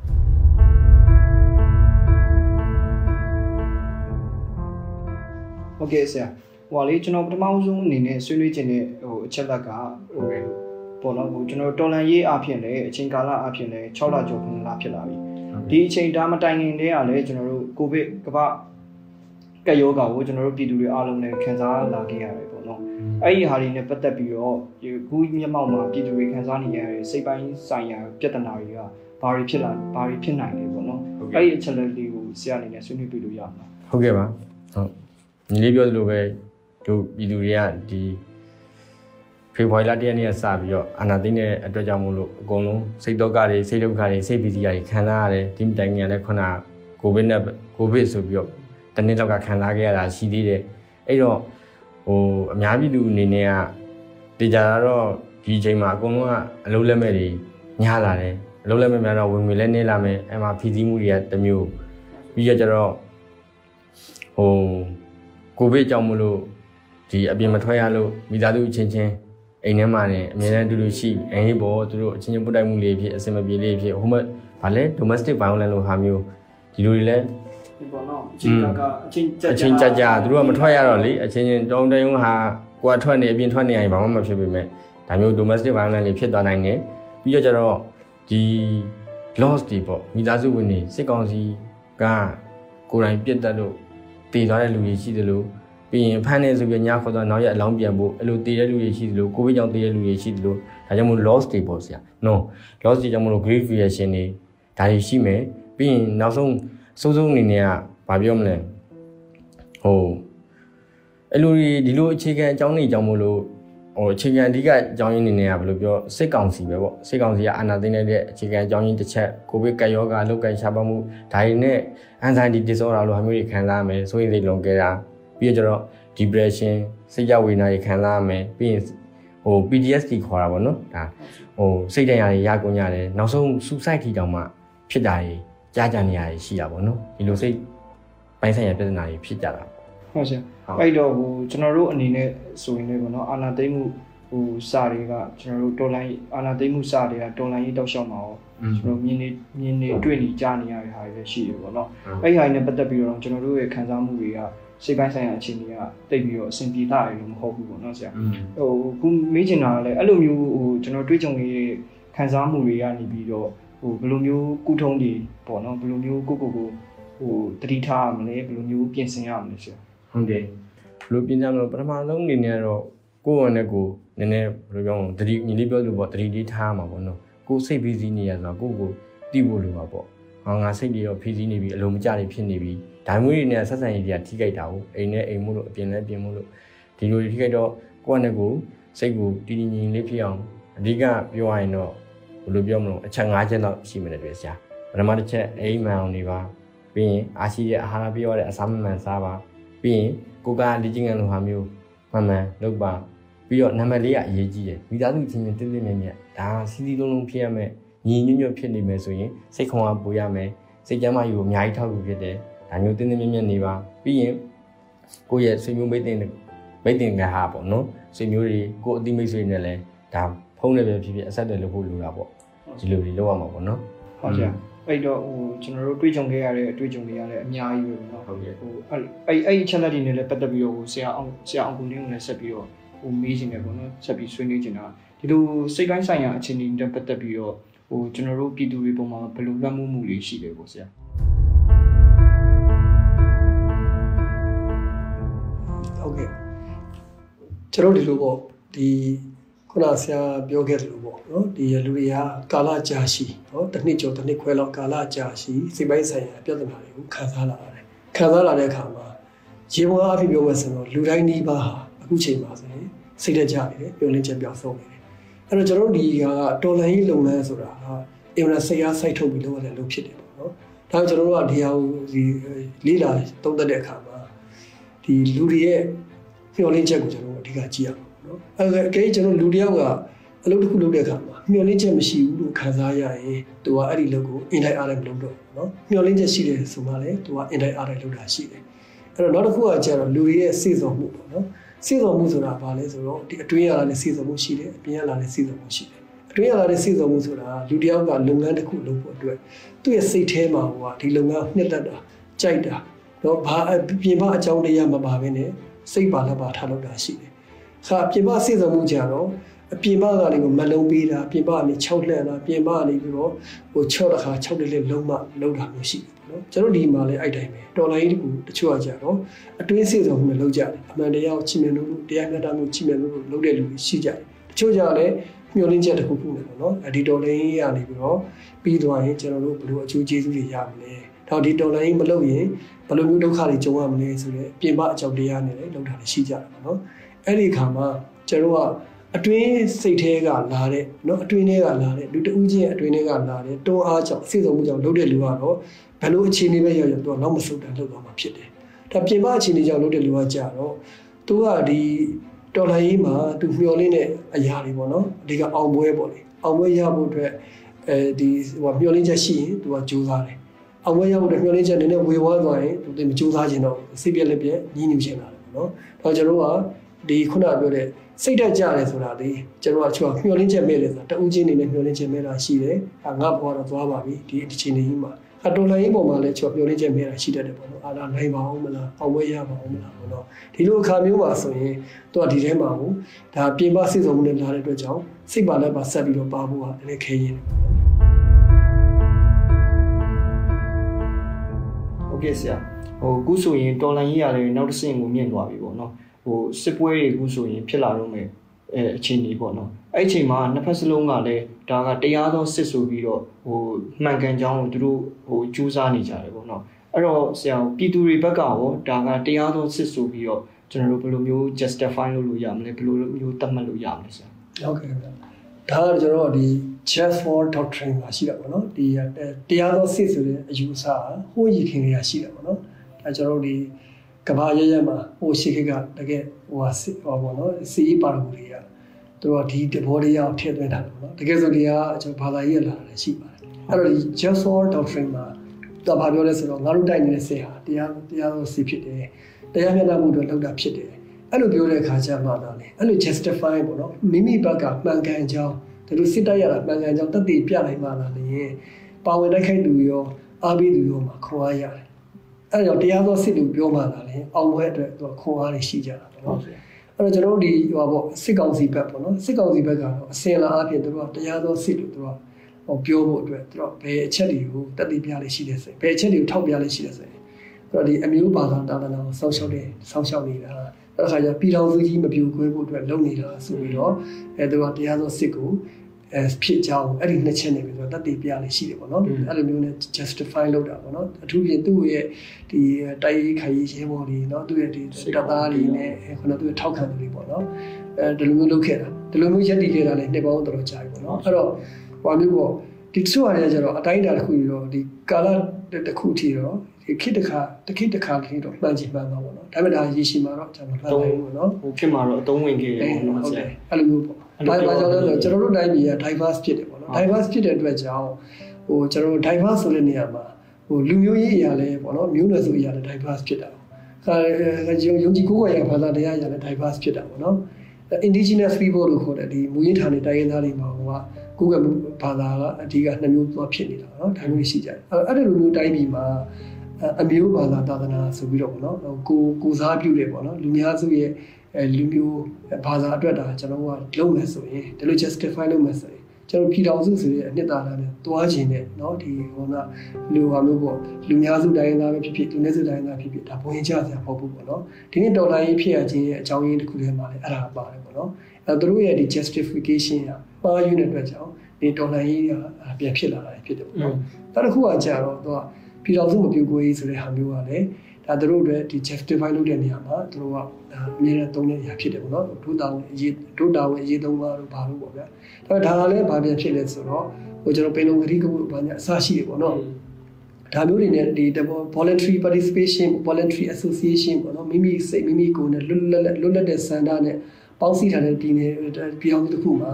ဟုတ်ကဲ့ဆရာဟိုပါလေကျွန်တော်ပထမဆုံးအနေနဲ့ဆွေးနွေးခြင်းတဲ့ဟိုအချက်လက်ကဟိုပေါ့နော်ဟိုကျွန်တော်တော်လန်ရေးအဖြစ်လည်းအချိန်ကာလအဖြစ်လည်း6လကျော်9လဖြစ်လာပြီဒီအချိန်ဒါမတိုင်ခင်တည်းကလည်းကျွန်တော်တို့ကိုဗစ်ကမ္ဘာကပ်ရောဂါကိုကျွန်တော်တို့ပြည်သူတွေအားလုံးလည်းခံစားလာခဲ့ရတယ်ပေါ့နော်အဲ့ဒီဟာတွေနဲ့ပတ်သက်ပြီးတော့ခုမျက်မှောက်မှာပြည်သူတွေခံစားနေရတဲ့စိတ်ပိုင်းဆိုင်ရာပြဿနာတွေကဘာတွေဖြစ်လာဘာတွေဖြစ်နိုင်လဲပေါ့နော်အဲ့ဒီအချက်လက်လေးကိုဆရာအနေနဲ့ဆွေးနွေးပြလို့ရမှာ
ဟုတ်ကဲ့ပါဟုတ် ညီလေးပြောသလိုပဲတို့ပြည်သူတွေကဒီဖေဖော်ဝါရီလတရက်နေ့ကစပြီးတော့အာနာသိတဲ့အတွက်ကြောင့်မို့လို့အကုန်လုံးစိတ်တော့ကတွေစိတ်ဒုက္ခတွေစိတ်ပီတိတွေခံစားရတယ်ဒီတိုင်ငံလည်းခုနကိုဗစ်နဲ့ကိုဗစ်ဆိုပြီးတော့တနေ့လောက်ကခံစားခဲ့ရတာရှိသေးတယ်အဲ့တော့ဟိုအများပြည်သူအနေနဲ့ကတေချာတော့ဒီအချိန်မှာအကုန်လုံးကအလုံးလက်မဲ့တွေညားလာတယ်အလုံးလက်မဲ့များတော့ဝင်ငွေလည်းနေလာမယ်အဲ့မှာဖီးစည်းမှုတွေကတမျိုးပြီးရကြတော့ဟို ကိုဗစ်ကြောင့်မလို့ဒီအပြင်မထွက်ရလို့မိသားစုချင်းချင်းအိမ်ထဲမှာနေအများနဲ့တူတူရှိအရင်ဘောသူတို့အချင်းချင်းပုတ်တိုက်မှုလေးဖြစ်အစင်မပြေလေးဖြစ်ဟိုမဲ့ဗာလဲ domestic violence လို့ဟာမျိုးဒီလိုတွေလဲ
ဒီပေါ်တော့အချင်းကအချင်းကြ
ကြအချင်းကြကြသူတို့ကမထွက်ရတော့လေအချင်းချင်းတုံးတုံးဟာကိုကထွက်နေအပြင်ထွက်နေရင်ဘာမှမဖြစ်ပေမဲ့ဒါမျိုး domestic violence လေးဖြစ်သွားနိုင်တယ်ပြီးတော့ကျတော့ဒီ loss တွေပေါ့မိသားစုဝင်တွေစစ်ကောင်စီကကိုယ်တိုင်ပြစ်တတ်လို့ တည်သွားတဲ့လူတွေရှိတယ်လို့ပြီးရင်ဖမ်းနေဆိုပြီးညခေါ်တော့နောက်ရက်အလောင်းပြန်ဖို့အဲ့လိုတည်တဲ့လူတွေရှိတယ်လို့ကိုဗစ်ကြောင့်တည်တဲ့လူတွေရှိတယ်လို့ဒါကြောင့်မို့ loss တွေပေါ့ဆရာ no loss တွေကြောင့်မို့လို့ grief reaction တွေဒါတွေရှိမယ်ပြီးရင်နောက်ဆုံးစိုးစိုးအနေနဲ့ကဘာပြောမလဲဟိုအဲ့လိုဒီလိုအခြေခံအကြောင်းတွေကြောင့်မို့လို့ ဟိုအခြေခံအဓိကအကြောင်းရင်းအနေနဲ့ကဘယ်လိုပြောစစ်ကောင်စီပဲပေါ့စစ်ကောင်စီကအာဏာသိမ်းတဲ့အခြေခံအကြောင်းရင်းတစ်ချက်ကိုဗစ်ကပ်ရောဂါလောက်ကန်ရှားပါမှုဒါတွေနဲ့ anxiety disorder လိုဟာမျိုးတွေခံစားရမယ်ဆိုရင်စိတ်လုံးကြတာပြီးတော့ depression စိတ်ကြဝေဒနာတွေခံစားရမယ်ပြီးရင်ဟို PTSD ခေါ်တာပေါ့နော်ဒါဟိုစိတ်တရားတွေရကုန်ရတယ်နောက်ဆုံး suicide ထီတောင်မှဖြစ်တာတွေကြားကြနေရရှိတာပေါ့နော်ဒီလိုစိတ်ပိုင်းဆိုင်ရာပြဿနာတွေဖြစ်ကြတာ
ဟုတ်ရှင်အဲ့တော့ဟိုကျွန်တော်တို့အနေနဲ့ဆိုရင်လည်းပေါ့နော်အာနာသိမ့်မှုဟိုစာတွေကကျွန်တော်တို့တော်လိုင်းအာနာသိမ့်မှုစာတွေကတော်လိုင်းရေးတောက်လျှောက်မှာရောကျွန်တော်မြင်နေမြင်နေတွေ့နေကြားနေရတဲ့ဟာတွေရှိတယ်ပေါ့နော်အဲ့ဟာတွေနဲ့ပတ်သက်ပြီးတော့ကျွန်တော်တို့ရဲ့ခံစားမှုတွေကစိတ်ပိုင်းဆိုင်ရာအခြေအနေကတိတ်ပြီးတော့အဆင်ပြေတာရလို့မဟုတ်ဘူးပေါ့နော်ဆရာဟိုခုမေးချင်တာကလည်းအဲ့လိုမျိုးဟိုကျွန်တော်တွေးကြုံနေတဲ့ခံစားမှုတွေကနေပြီးတော့ဟိုဘယ်လိုမျိုးကုထုံးတွေပေါ့နော်ဘယ်လိုမျိုးကိုကိုကိုဟိုတတိထားရမလဲဘယ်လိုမျိုးပြင်ဆင်ရမလဲဆရာ
ဟုတ်တယ်ဘယ်လိုပြင်ကြမလဲပထမဆုံးအနေနဲ့တော့ကိုယ့်ဝန်နဲ့ကိုနည်းနည်းဘယ်လိုပြောမလဲတတိညီလေးပြောလို့ပေါ့တတိလေးထားမှာပေါ့နော်ကိုစိတ်ပြီးစီးနေရဆိုတော့ကိုကိုတိဖို့လိုပါပေါ့ဟောငါစိတ်တွေရောဖြည့်စည်းနေပြီအလုံးမကြနေဖြစ်နေပြီဒါမျိုးတွေနဲ့ဆက်ဆံရေးတွေကထိခိုက်တာကိုအိမ်နဲ့အိမ်မှုလို့အပြင်နဲ့ပြင်မှုလို့ဒီလိုထိခိုက်တော့ကိုယ့်နဲ့ကိုစိတ်ကိုတည်တည်ငြိမ်လေးဖြစ်အောင်အဓိကပြောရရင်တော့ဘယ်လိုပြောမလို့အချက်၅ချက်လောက်ရှိမှတယ်တွေ့ဆရာပထမတစ်ချက်အိမ်မှန်အောင်နေပါပြီးရင်အားရှိတဲ့အာဟာရပြည့်ရတဲ့အစာမမှန်စားပါ ပြီးရင်ကိုကလေ့ကျင့်ခန်းလိုဟာမျိုးမှန်မှန်လုပ်ပါပြီးတော့နံပါတ်၄ကအရေးကြီးတယ်မိသားစုချင်းချင်းတင်းတင်းမြတ်မြတ်ဒါစီစီလုံးလုံးဖြစ်ရမယ်ညီညွတ်ညွတ်ဖြစ်နေမယ်ဆိုရင်စိတ်ခွန်အားပိုရမယ်စိတ်ကြမ်းမာရေးကိုအများကြီးထောက်ကူဖြစ်တယ်ဒါမျိုးတင်းတင်းမြတ်မြတ်နေပါပြီးရင်ကိုယ့်ရဲ့ဆွေမျိုးမိတ်တင်မိတ်တင်ကဟာပေါ့နော်ဆွေမျိုးတွေကိုအတိမိတ်ဆွေနဲ့လည်းဒါဖုန်းနဲ့ပဲဖြစ်ဖြစ်အဆက်အသွယ်လုပ်ဖို့လိုတာပေါ့ဒီလိုတွေလုပ်ရမှာပေါ့နော်
ဟုတ်ကဲ့ အဲ့တော့ဟိုကျွန်တော်တို့တွေးကြုံခဲ့ရတဲ့အတွေ့အကြုံတွေရလည်းအများကြီးပဲပေါ့နော်ဟုတ်ကဲ့ဟိုအဲ့အဲ့အဲ့ channel တွေနဲ့လည်းပတ်သက်ပြီးတော့ဟိုဆရာအောင်ဆရာအောင်ကိုလင်းကိုလည်းဆက်ပြီးတော့ဟိုမေးချင်တယ်ပေါ့နော်ဆက်ပြီးဆွေးနွေးချင်တာဒီလိုစိတ်တိုင်းဆိုင်ရာအခြေအနေတွေပတ်သက်ပြီးတော့ဟိုကျွန်တော်တို့ပြည်သူတွေပုံမှာဘယ်လိုလွှမ်းမိုးမှုတွေရှိတယ်ပေါ့ဆရာ
ဟုတ်ကဲ့ကျွန်တော်ဒီလိုပေါ့ဒီ ခုနဆရာပြောခဲ့တယ်လို့ပေါ့နော်ဒီလူတွေကကာလကြာရှည်နော်တစ်နှစ်ကျော်တစ်နှစ်ခွဲလောက်ကာလကြာရှည်စိတ်ပိုင်းဆိုင်ရာပြဿနာတွေကိုခံစားလာရတယ်ခံစားလာတဲ့အခါမှာရေပေါ်အဖြစ်ပြောမယ်ဆိုတော့လူတိုင်းနှီးပါဟာအခုချိန်မှာဆိုရင်စိတ်တကြနေတယ်ပြောလင်းချက်ပြောင်းဆုံးနေတယ်အဲ့တော့ကျွန်တော်တို့ဒီကတော်လိုင်းလုပ်ငန်းဆိုတာအင်မတန်စိတ်အားစိုက်ထုတ်ပြီးလုပ်ရတဲ့လုပ်ဖြစ်တယ်ပေါ့နော်ဒါကြောင့်ကျွန်တော်တို့ကဒီဟာကိုဒီလေးလာသုံးသပ်တဲ့အခါမှာဒီလူတွေရဲ့မျှော်လင့်ချက်ကိုကျွန်တော်တို့အဓိကကြည့်ရအောင် နော်အဲအကယ်ကျွန်တော်လူတယောက်ကအလုပ်တစ်ခုလုပ်တဲ့အခါမှာမျှော်လင့်ချက်မရှိဘူးလို့ခံစားရရင်သူကအဲ့ဒီလုပ်ကိုအင်တိုင်းအားနဲ့မလုပ်တော့ဘူးနော်မျှော်လင့်ချက်ရှိတယ်ဆိုမှလည်းသူကအင်တိုင်းအားနဲ့လုပ်တာရှိတယ်အဲ့တော့နောက်တစ်ခုကကျတော့လူတွေရဲ့စေစုံမှုပေါ့နော်စေစုံမှုဆိုတာဘာလဲဆိုတော့ဒီအတွင်းရလာတဲ့စေစုံမှုရှိတယ်အပြင်ရလာတဲ့စေစုံမှုရှိတယ်အတွင်းရလာတဲ့စေစုံမှုဆိုတာလူတယောက်ကလုပ်ငန်းတစ်ခုလုပ်ဖို့အတွက်သူ့ရဲ့စိတ်ထဲမှာဟိုကဒီလုပ်ငန်းနှစ်သက်တာကြိုက်တာတော့ဘာပြင်ပအကြောင်းတရားမပါဘဲနဲ့စိတ်ပါလက်ပါထားလုပ်တာရှိတယ်။ ခါပြင်ပစေစုံမှုကြတော့အပြင်ပကနေကိုမလုံးပေးတာပြင်ပကနေ6လှန်တာပြင်ပကနေပြီးတော့ဟို6တခါ6တက်လက်လုံးမလုံးတာမျိုးရှိတယ်နော်ကျွန်တော်ဒီမှာလည်းအဲ့တိုင်းပဲတော်လိုင်းတကူတချို့ကကြတော့အတွင်းစေစုံမှုနဲ့လုံးကြတယ်အမှန်တရားကိုချစ်မြတ်လို့တရားမျှတမှုချစ်မြတ်လို့လုံးတဲ့လူတွေရှိကြတယ်တချို့ကြလည်းမျှော်လင့်ချက်တစ်ခုခုနဲ့ပေါ့နော်အဒီတော်လိုင်းကနေပြီးတော့ပြီးသွားရင်ကျွန်တော်တို့ဘယ်လိုအကျိုးကျေးဇူးတွေရမလဲတော့ဒီတော်လိုင်းမလုပ်ရင်ဘယ်လိုမျိုးဒုက္ခတွေကြုံရမလဲဆိုတော့ပြင်ပအကြောင်းတရားနဲ့လည်းလုံးတာရှိကြတယ်ပေါ့နော် အဲ့ဒီအခါမှာကျွန်တော်ကအတွင်းစိတ်ထဲကလာတဲ့เนาะအတွင်းထဲကလာတဲ့လူတဦးချင်းအတွင်းထဲကလာတဲ့တွန်းအားကြောင့်အစိတ်ဆုံးမှုကြောင့်လုပ်တဲ့လူကတော့ဘယ်လိုအခြေအနေပဲရောက်ရောက်သူကနောက်မဆုတ်တန်လုပ်သွားမှာဖြစ်တယ်။ဒါပြင်ပအခြေအနေကြောင့်လုပ်တဲ့လူကကြတော့သူကဒီတော်လိုင်းရေးမှာသူမျောလင်းတဲ့အရာတွေပေါ့နော်အဓိကအောင်ပွဲပေါ့လေအောင်ပွဲရဖို့အတွက်အဲဒီဟိုမျောလင်းချက်ရှိရင်သူကကြိုးစားတယ်။အောင်ပွဲရဖို့အတွက်မျောလင်းချက်နည်းနည်းဝေဝါးသွားရင်သူတင်မကြိုးစားခြင်းတော့စိတ်ပြက်လက်ပြက်ညှင်းညူချင်လာတယ်ပေါ့နော်။ဒါကျွန်တော်က ဒီခုနပြောတဲ့စိတ်တက်ကြတယ်ဆိုတာလေကျွန်တော်ကချောမျောလင်းချက်မဲ့တယ်ဆိုတာတဦးချင်းနေနဲ့မျောလင်းချက်မဲ့တာရှိတယ်။ငါဘွားတော့သွားပါပြီဒီဒီချိန်ကြီးမှာအတော်လိုင်းပုံမှာလည်းချောမျောလင်းချက်မဲ့တာရှိတတ်တယ်ပေါ့နော်။အာလာနိုင်ပါအောင်မလား။အောင်ဝဲရပါအောင်မလားပေါ့နော်။ဒီလိုအခါမျိုးမှာဆိုရင်သူကဒီထဲမှာကိုဒါပြင်ပစစ်စုံမှုနဲ့လာတဲ့အတွက်ကြောင့်စိတ်ပါလက်ပါဆက်ပြီးတော့ပါဖို့ကလည်းခဲရင်တယ်။
ဟုတ်ကဲ့ဆရာဟိုအခုဆိုရင်တော်လန်ကြီးရတယ်နောက်တစ်ဆင့်ကိုမြင့်သွားပြီပေါ့နော် ဟိုစစ်ပွဲတွေအခုဆိုရင်ဖြစ်လာတော့မယ်အဲအခြေအနေပေါ့နော်အဲ့အချိန်မှာနှစ်ဖက်စလုံးကလည်းဒါကတရားသောစစ်ဆိုပြီးတော့ဟိုမှန်ကန်ကြောင်းကိုသူတို့ဟိုကြိုးစားနေကြတယ်ပေါ့နော်အဲ့တော့ဆရာပြည်သူတွေဘက်ကရောဒါကတရားသောစစ်ဆိုပြီးတော့ကျွန်တော်တို့ဘယ်လိုမျိုး justify လုပ်လို့ရမလဲဘယ်လိုမျိုးသတ်မှတ်လို့ရမလဲဆရာ
ဟုတ်ကဲ့ဗျာဒါကကျွန်တော်တို့ဒီ just for doctrine မှာရှိတာပေါ့နော်ဒီတရားသောစစ်ဆိုတဲ့အယူအဆဟိုးရည်ခင်တွေကရှိတာပေါ့နော်ဒါကျွန်တော်တို့ဒီ ကဘာရရမှာဟိုရှိခေတ်ကတကယ်ဟိုဟာစစ်ဟောပေါ့နော်စီပါရဂူတွေကသူတို့ကဒီတဘောတရားကိုထည့်သွင်းတာပေါ့နော်တကယ်ဆိုဒီကကျွန်တော်ဘာသာရေးလာတာရှိပါတယ်အဲ့တော့ဒီ just for doctrine မှာတော့ဘာပြောလဲဆိုတော့ငါတို့တိုက်နေတဲ့စစ်ဟာတရားတရားသောစစ်ဖြစ်တယ်တရားမျှတမှုတွေလောက်တာဖြစ်တယ်အဲ့လိုပြောတဲ့အခါကျမှတော့လေအဲ့လို justify ပေါ့နော်မိမိဘက်ကမှန်ကန်ကြောင်းသူတို့စစ်တိုက်ရတာမှန်ကန်ကြောင်းတက်တည်ပြနိုင်မှလာလေပါဝင်တိုက်ခိုက်သူရောအားပေးသူရောမှာခွန်အားရတယ် အဲ့တော့တရားသောစစ်သူပြောမှလာလေအောင်ပွဲအတွက်သူခွန်အားတွေရှိကြတာပေါ့နော်အဲ့တော့ကျွန်တော်တို့ဒီဟိုပေါ့စစ်ကောင်စီဘက်ပေါ့နော်စစ်ကောင်စီဘက်ကတော့အစင်လာအပြင်သူတို့ကတရားသောစစ်သူတို့ကဟောပြောဖို့အတွက်သူတို့ဘယ်အချက်တွေကိုတက်တည်ပြလေးရှိတဲ့ဆိုဘယ်အချက်တွေကိုထောက်ပြလေးရှိတဲ့ဆိုအဲ့တော့ဒီအမျိုးဘာသာတာသနာကိုစောင့်ရှောက်တဲ့စောင့်ရှောက်နေတာအဲ့ခါကျပြည်တော်စုကြီးမပြိုကွဲဖို့အတွက်လုပ်နေတာဆိုပြီးတော့အဲသူကတရားသောစစ်ကို အဲဖြစ်ကြောင်းအဲ့ဒီနှစ်ချက်နေပြီးတော့တတ်တည်ပြလေးရှိတယ်ပေါ့နော်အဲ့လိုမျိုးနဲ့ justify လုပ်တာပေါ့နော်အထူးဖြင့်သူ့ရဲ့ဒီတိုက်ရေးခိုင်ရေးရဲဘော်တွေနော်သူ့ရဲ့ဒီတပ်သားတွေနဲ့ခုနသူ့ရဲ့ထောက်ခံသူတွေပေါ့နော်အဲဒီလိုမျိုးလုပ်ခဲ့တာဒီလိုမျိုးရက်တည်ခဲ့တာလည်းနှစ်ပေါင်းတော်တော်ကြာပြီပေါ့နော်အဲ့တော့ဟိုမျိုးပေါ့ဒီတချို့အရာကျတော့အတိုင်းအတာတစ်ခုပြီးတော့ဒီကာလတစ်ခုထီတော့ဒီခေတ်တစ်ခါတစ်ခေတ်တစ်ခါလေးတော့မှန်ချင်မှန်ပါပေါ့နော်ဒါပေမဲ့ဒါရေရှည်မှာတော့ကျွန်တော်မှတ်နိုင်ဘူးပေါ့နော်
ဟိုဖြစ်မှာတော့အသုံးဝင်ခဲ့တယ်ပေါ့နော်
ဟုတ်
ဆ
တ
ရာ
ယ်အဲ့လိုမျိုးပေါ့ ဒါဘာကြောင့်လဲဆိုတော့ကျွန်တော်တို့တိုင်းပြည်က diverse ဖြစ်တယ်ပေါ့နော် diverse ဖြစ်တဲ့အတွက်ကြောင့်ဟိုကျွန်တော်တို့ diverse ဆိုတဲ့နေရာမှာဟိုလူမျိုးရေးအရာလည်းပေါ့နော်မျိုးနွယ်စုအရာလည်း diverse ဖြစ်တာပေါ့အဲယုံယုံကြည်ကိုယ်ကိုယ်ရဘာသာတရားအရာလည်း diverse ဖြစ်တာပေါ့နော် indigenous people လို့ခေါ်တဲ့ဒီမူရင်းဌာနေတိုင်းရင်းသားတွေမှာဟိုကကိုယ်ကဘာသာကအဓိကနှစ်မျိုးသွားဖြစ်နေတာပေါ့နော်ဒါမျိုးရှိကြတယ်အဲ့အဲ့ဒီလိုမျိုးတိုင်းပြည်မှာအမျိုးဘာသာသာသနာဆိုပြီးတော့ပေါ့နော်ကိုကိုစားပြုတယ်ပေါ့နော်လူများစုရဲ့ အဲလူမျိုးဘာသာအတွက်ဒါကျွန်တော်ကလုံးမယ်ဆိုရင်ဒီလို justify လုပ်မယ်ဆိုရင်ကျွန်တော်ပြည်တော်စုဆိုတဲ့အနှစ်သာရနဲ့တွားခြင်းနဲ့เนาะဒီဟိုကလူဟာမျိုးပေါ့လူများစုတိုင်းသားပဲဖြစ်ဖြစ်လူနည်းစုတိုင်းသားဖြစ်ဖြစ်ဒါဘဝင်ကြစရာမဟုတ်ဘူးပေါ့เนาะဒီနေ့ဒေါ်လာရေးဖြစ်ရခြင်းရဲ့အကြောင်းရင်းတစ်ခုထဲမှာလည်းအဲ့ဒါပါတယ်ပေါ့เนาะအဲသူတို့ရဲ့ဒီ justification ကပါယူတဲ့အတွက်ကြောင့်ဒီဒေါ်လာရေးကပြန်ဖြစ်လာတာဖြစ်တယ်ပေါ့เนาะနောက်တစ်ခုကကြာတော့သူကပြည်တော်စုမပြူကိုရေးဆိုတဲ့ဟာမျိုးကလည်း ဒါသူတို့အတွက်ဒီ justify လုပ်တဲ့နေရာမှာသူတို့ကအမြဲတမ်းသုံးတဲ့အရာဖြစ်တယ်ပေါ့နော်ဒုတာဝင်အရေးဒုတာဝင်အရေးသုံးပါလို့ဘာလို့ပေါ့ဗျာဒါပေမဲ့ဒါကလည်းဘာပြန်ဖြစ်လဲဆိုတော့ဟိုကျွန်တော်ပင်လုံဂရိကမှုဘာညာအစရှိတယ်ပေါ့နော်ဒါမျိုးတွေနဲ့ဒီ voluntary participation voluntary association ပေါ့နော်မိမိစိတ်မိမိကိုယ်နဲ့လွတ်လပ်လွတ်လပ်တဲ့စန္ဒနဲ့ပေါင်းစည်းထားတဲ့ပြည်နယ်ပြည်အောင်တစ်ခုမှာ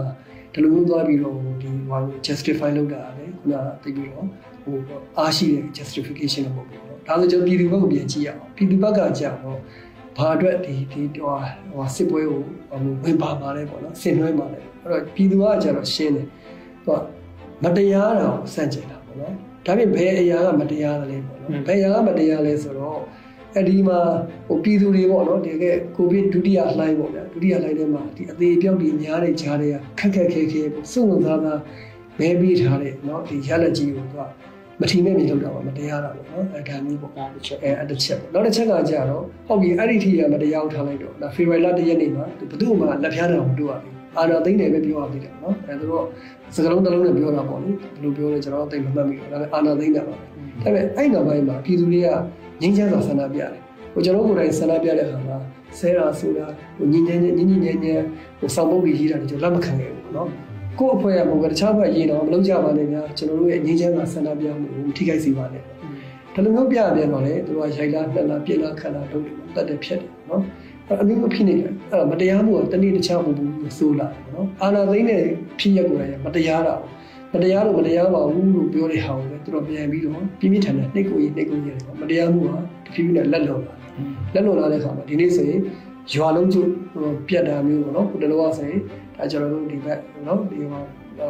ဒီလိုမျိုးသွားပြီးတော့ဒီဟို justify လုပ်တာလေခုနကသိပြီးတော့ဟိုအားရှိတဲ့ justification လို့ပေါ့ပေါ့ ဒါဆိုကျွန်တော်ပြည်သူဘက်ကိုပြန်ကြည့်ရအောင်ပြည်သူဘက်ကကြာတော့ဘာအတွက်ဒီဒီဟိုဟာစစ်ပွဲကိုဟိုဝင်ပါပါလဲပေါ့နော်ဆင်နွှဲပါလဲအဲ့တော့ပြည်သူကကြာတော့ရှင်းတယ်သူကမတရားတာကိုစန့်ကျင်တာပေါ့နော်ဒါပြင်ဘယ်အရာကမတရားလဲပေါ့နော်ဘယ်အရာကမတရားလဲဆိုတော့အဲ့ဒီမှာဟိုပြည်သူတွေပေါ့နော်တကယ်ကိုဗစ်ဒုတိယလှိုင်းပေါ့ဗျာဒုတိယလှိုင်းထဲမှာဒီအသေးပြောက်တွေများတဲ့ကြားတွေကခက်ခက်ခဲခဲစုံစားစားဘဲပြီးထားတဲ့နော်ဒီရလက်ကြီးကိုသူက မထီမဲ့မြင်လို့တာပါမတရားတာပေါ့နော်အဲဒါမျိုးပေါ့အဲတစ်ချက်အဲတစ်ချက်ပေါ့နောက်တစ်ချက်ကကြာတော့ဟုတ်ပြီအဲ့ဒီထီကမတရားထားလိုက်တော့ဒါဖေရိုင်လာတရက်နေ့မှာဘယ်သူမှလက်ဖျားတာမတို့ရဘူးအာနာသိမ့်တယ်ပဲပြောရသေးတယ်နော်အဲသူတို့စကလုံးတစ်လုံးနဲ့ပြောတာပေါ့လေဘယ်လိုပြောလဲကျွန်တော်သိမမှတ်မိဘူးဒါပေမဲ့အာနာသိမ့်တာပါဒါပေမဲ့အဲ့နောက်ပိုင်းမှာပြည်သူတွေကငင်းချမ်းစွာဆန္ဒပြတယ်ဟိုကျွန်တော်ကိုယ်တိုင်ဆန္ဒပြတဲ့အခါမှာဆဲတာဆိုတာဟိုညင်ညင်ညင်ညင်ညင်ညင်ညင်ဟိုစောင်းပုတ်ကြီးရေးတာကျွန်တော်လက်မခံခဲ့ဘူးနော် ကိုယ့်အဖွဲ့ကဘုကတခြားဘက်ရေးတော့မလုပ်ကြပါနဲ့များကျွန်တော်တို့ရဲ့ငင်းချမ်းစွာဆန္ဒပြမှုကိုထိခိုက်စေပါနဲ့ဒါလိုမျိုးပြပြန်တော့လေသူတို့ကရိုက်လာနှက်လာပြစ်လာခတ်လာလုပ်တယ်တတ်တယ်ဖြတ်တယ်နော်အမျိုးမဖြစ်နေတယ်အဲ့တော့မတရားမှုကတနေ့တခြားမဟုတ်ဘူးဆိုလာတယ်နော်အာနာသိမ့်တဲ့ဖြစ်ရက်ကိုလည်းမတရားတာမတရားလို့မတရားပါဘူးလို့ပြောတဲ့ဟာကိုလည်းသူတို့ပြန်ပြီးတော့ပြင်းပြထန်တဲ့နှိတ်ကိုကြီးနှိတ်ကိုကြီးတယ်မတရားမှုကတဖြည်းဖြည်းနဲ့လက်လွန်လာလက်လွန်လာတဲ့အခါမှာဒီနေ့ဆိုရင်ရွာလုံးကျပြတ်တာမျိုးပေါ့နော်ဟိုတလောကဆိုရင် ဒါကျွန်တော်တို့ဒီဘက်နော်ဒီမှာ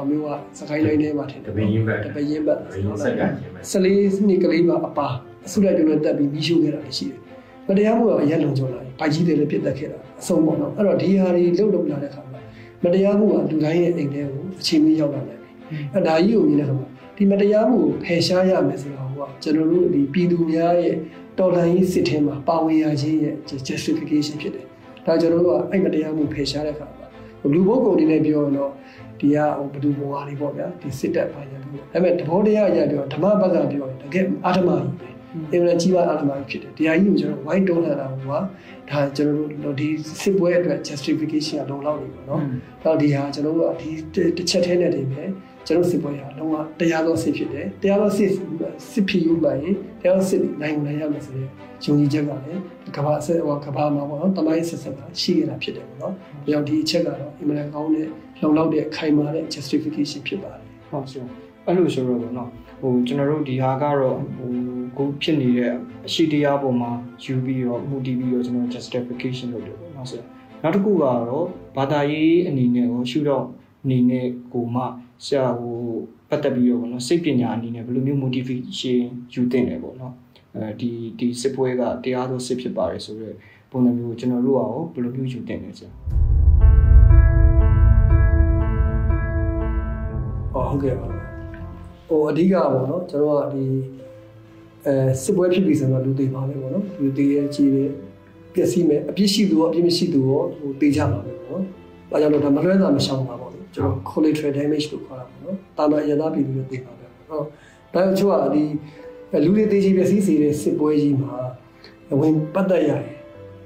မျိုးကစကိုင်းလိုင်းထဲမှာထင်တယ်
တပင်းရင်ဘက်
တပင်းရင်ဘက်
တပင်းရင်ဆက်ကခြင်းပဲ
ဆလေးနှစ်ကလေးပါအပါအဆုလိုက်တုံးနဲ့တက်ပြီးပြီးရှို့ခဲ့တာလည်းရှိတယ်မတရားမှုကအရက်လုံကြလာတယ်။ဘာကြီးတယ်လည်းပြစ်တက်ခဲ့တာအဆုံးပေါ့နော်။အဲ့တော့ဒီဟာတွေလှုပ်လှုပ်လာတဲ့ခါမှာမတရားမှုကလူတိုင်းရဲ့အိမ်ထဲကိုအချိန်မီရောက်လာနိုင်ပြီ။အဲ့ဒါကြီးကိုမြင်တဲ့ခါမှာဒီမတရားမှုကိုဖယ်ရှားရမယ်ဆိုတာကကျွန်တော်တို့ဒီပြည်သူများရဲ့တော်လှန်ရေးစစ်ထဲမှာပါဝင်ရခြင်းရဲ့ justification ဖြစ်တယ်ဒါကျွန်တော်တို့ကအဲ့မတရားမှုဖယ်ရှားတဲ့အခါမှာ လူဘုတ်ကုန်အနေနဲ့ပြောရင်တော့ဒီကဟိုဘဒူဘဝလေးပေါ့ဗျာဒီစစ်တပ်ပိုင်းရပြောဒါပေမဲ့တဘောတရားအရပြောဓမ္မဘက်ကပြောရင်တကယ်အာဓမကြီးပဲအင်္ဂလိပ်ကြီးပါအာဓမကြီးဖြစ်တယ်တရားကြီးကိုကျွန်တော် white တုံးလာတာကဒါကျွန်တော်တို့ဒီစစ်ပွဲအတွက် justification ကလုံလောက်နေပါတော့။တော့ဒီဟာကျွန်တော်တို့ကဒီတစ်ချက်သေးနဲ့တည်းပဲ ကျွန်တော်စစ်ပွဲရလုံးဝတရားသောစစ်ဖြစ်တယ်။တရားသောစစ်စစ်ဖြစ်ယူပါရင်တရားသောစစ်နိုင်နိုင်ရမယ်ဆိုတဲ့ယုံကြည်ချက်ကလည်းကဘာအဆက်ဟောကဘာမှာပေါ့နော်တမိုင်းဆက်ဆက်ကရှိရတာဖြစ်တယ်ပေါ့နော်။ဒါကြောင့်ဒီအချက်ကတော့အင်မတန်ကောင်းတဲ့လုံလောက်တဲ့ခိုင်မာတဲ့ justification ဖြစ်ပါတယ်။
ဟုတ်ဆိုအဲ့လိုဆိုတော့ဗောနော်ဟိုကျွန်တော်တို့ဒီဟာကတော့ဟိုကိုဖြစ်နေတဲ့အရှိတရားပေါ်မှာယူပြီးတော့မူတည်ပြီးတော့ကျွန်တော် justification လုပ်တယ်ပေါ့နော်ဆိုနောက်တစ်ခုကတော့ဘာသာရေးအနေနဲ့ဟိုရှုတော့အနေနဲ့ကိုမှ ဆရာဟိုပတ်သက်ပြီးတော့ဗောနော်စိတ်ပညာအနေနဲ့ဘယ်လိုမျိုး motivation ယူတင်တယ်ပေါ့နော်အဲဒီဒီစစ်ပွဲကတရားသောစစ်ဖြစ်ပါတယ်ဆိုတော့ပုံစံမျိုးကိုကျွန်တော်တို့ကရောဘယ်လိုမျိုးယူတင်လဲဆရာ
ဟောဟုတ်ကဲ့ပါဟိုအဓိကပေါ့နော်ကျွန်တော်ကဒီအဲစစ်ပွဲဖြစ်ပြီဆိုတော့လူသေးပါပဲပေါ့နော်လူသေးရဲ့ကြီးတယ်ပျက်စီးမယ်အပြစ်ရှိသူရောအပြစ်မရှိသူရောဟိုတေးကြပါပဲပေါ့နော်။ဘာကြောင့်လဲဒါမလွဲတာမရှောင်ပါပေါ့လေ ကျွန်တော် collateral damage လို့ခေါ်တာပေါ့နော်တာမန်ရသားပြည်သူတွေသိပါမယ်ဟုတ်ဒါကြောင့်ချို့ကဒီလူတွေသိချင်ပျက်စီးစေတဲ့စစ်ပွဲကြီးမှာဝင်ပတ်သက်ရတယ်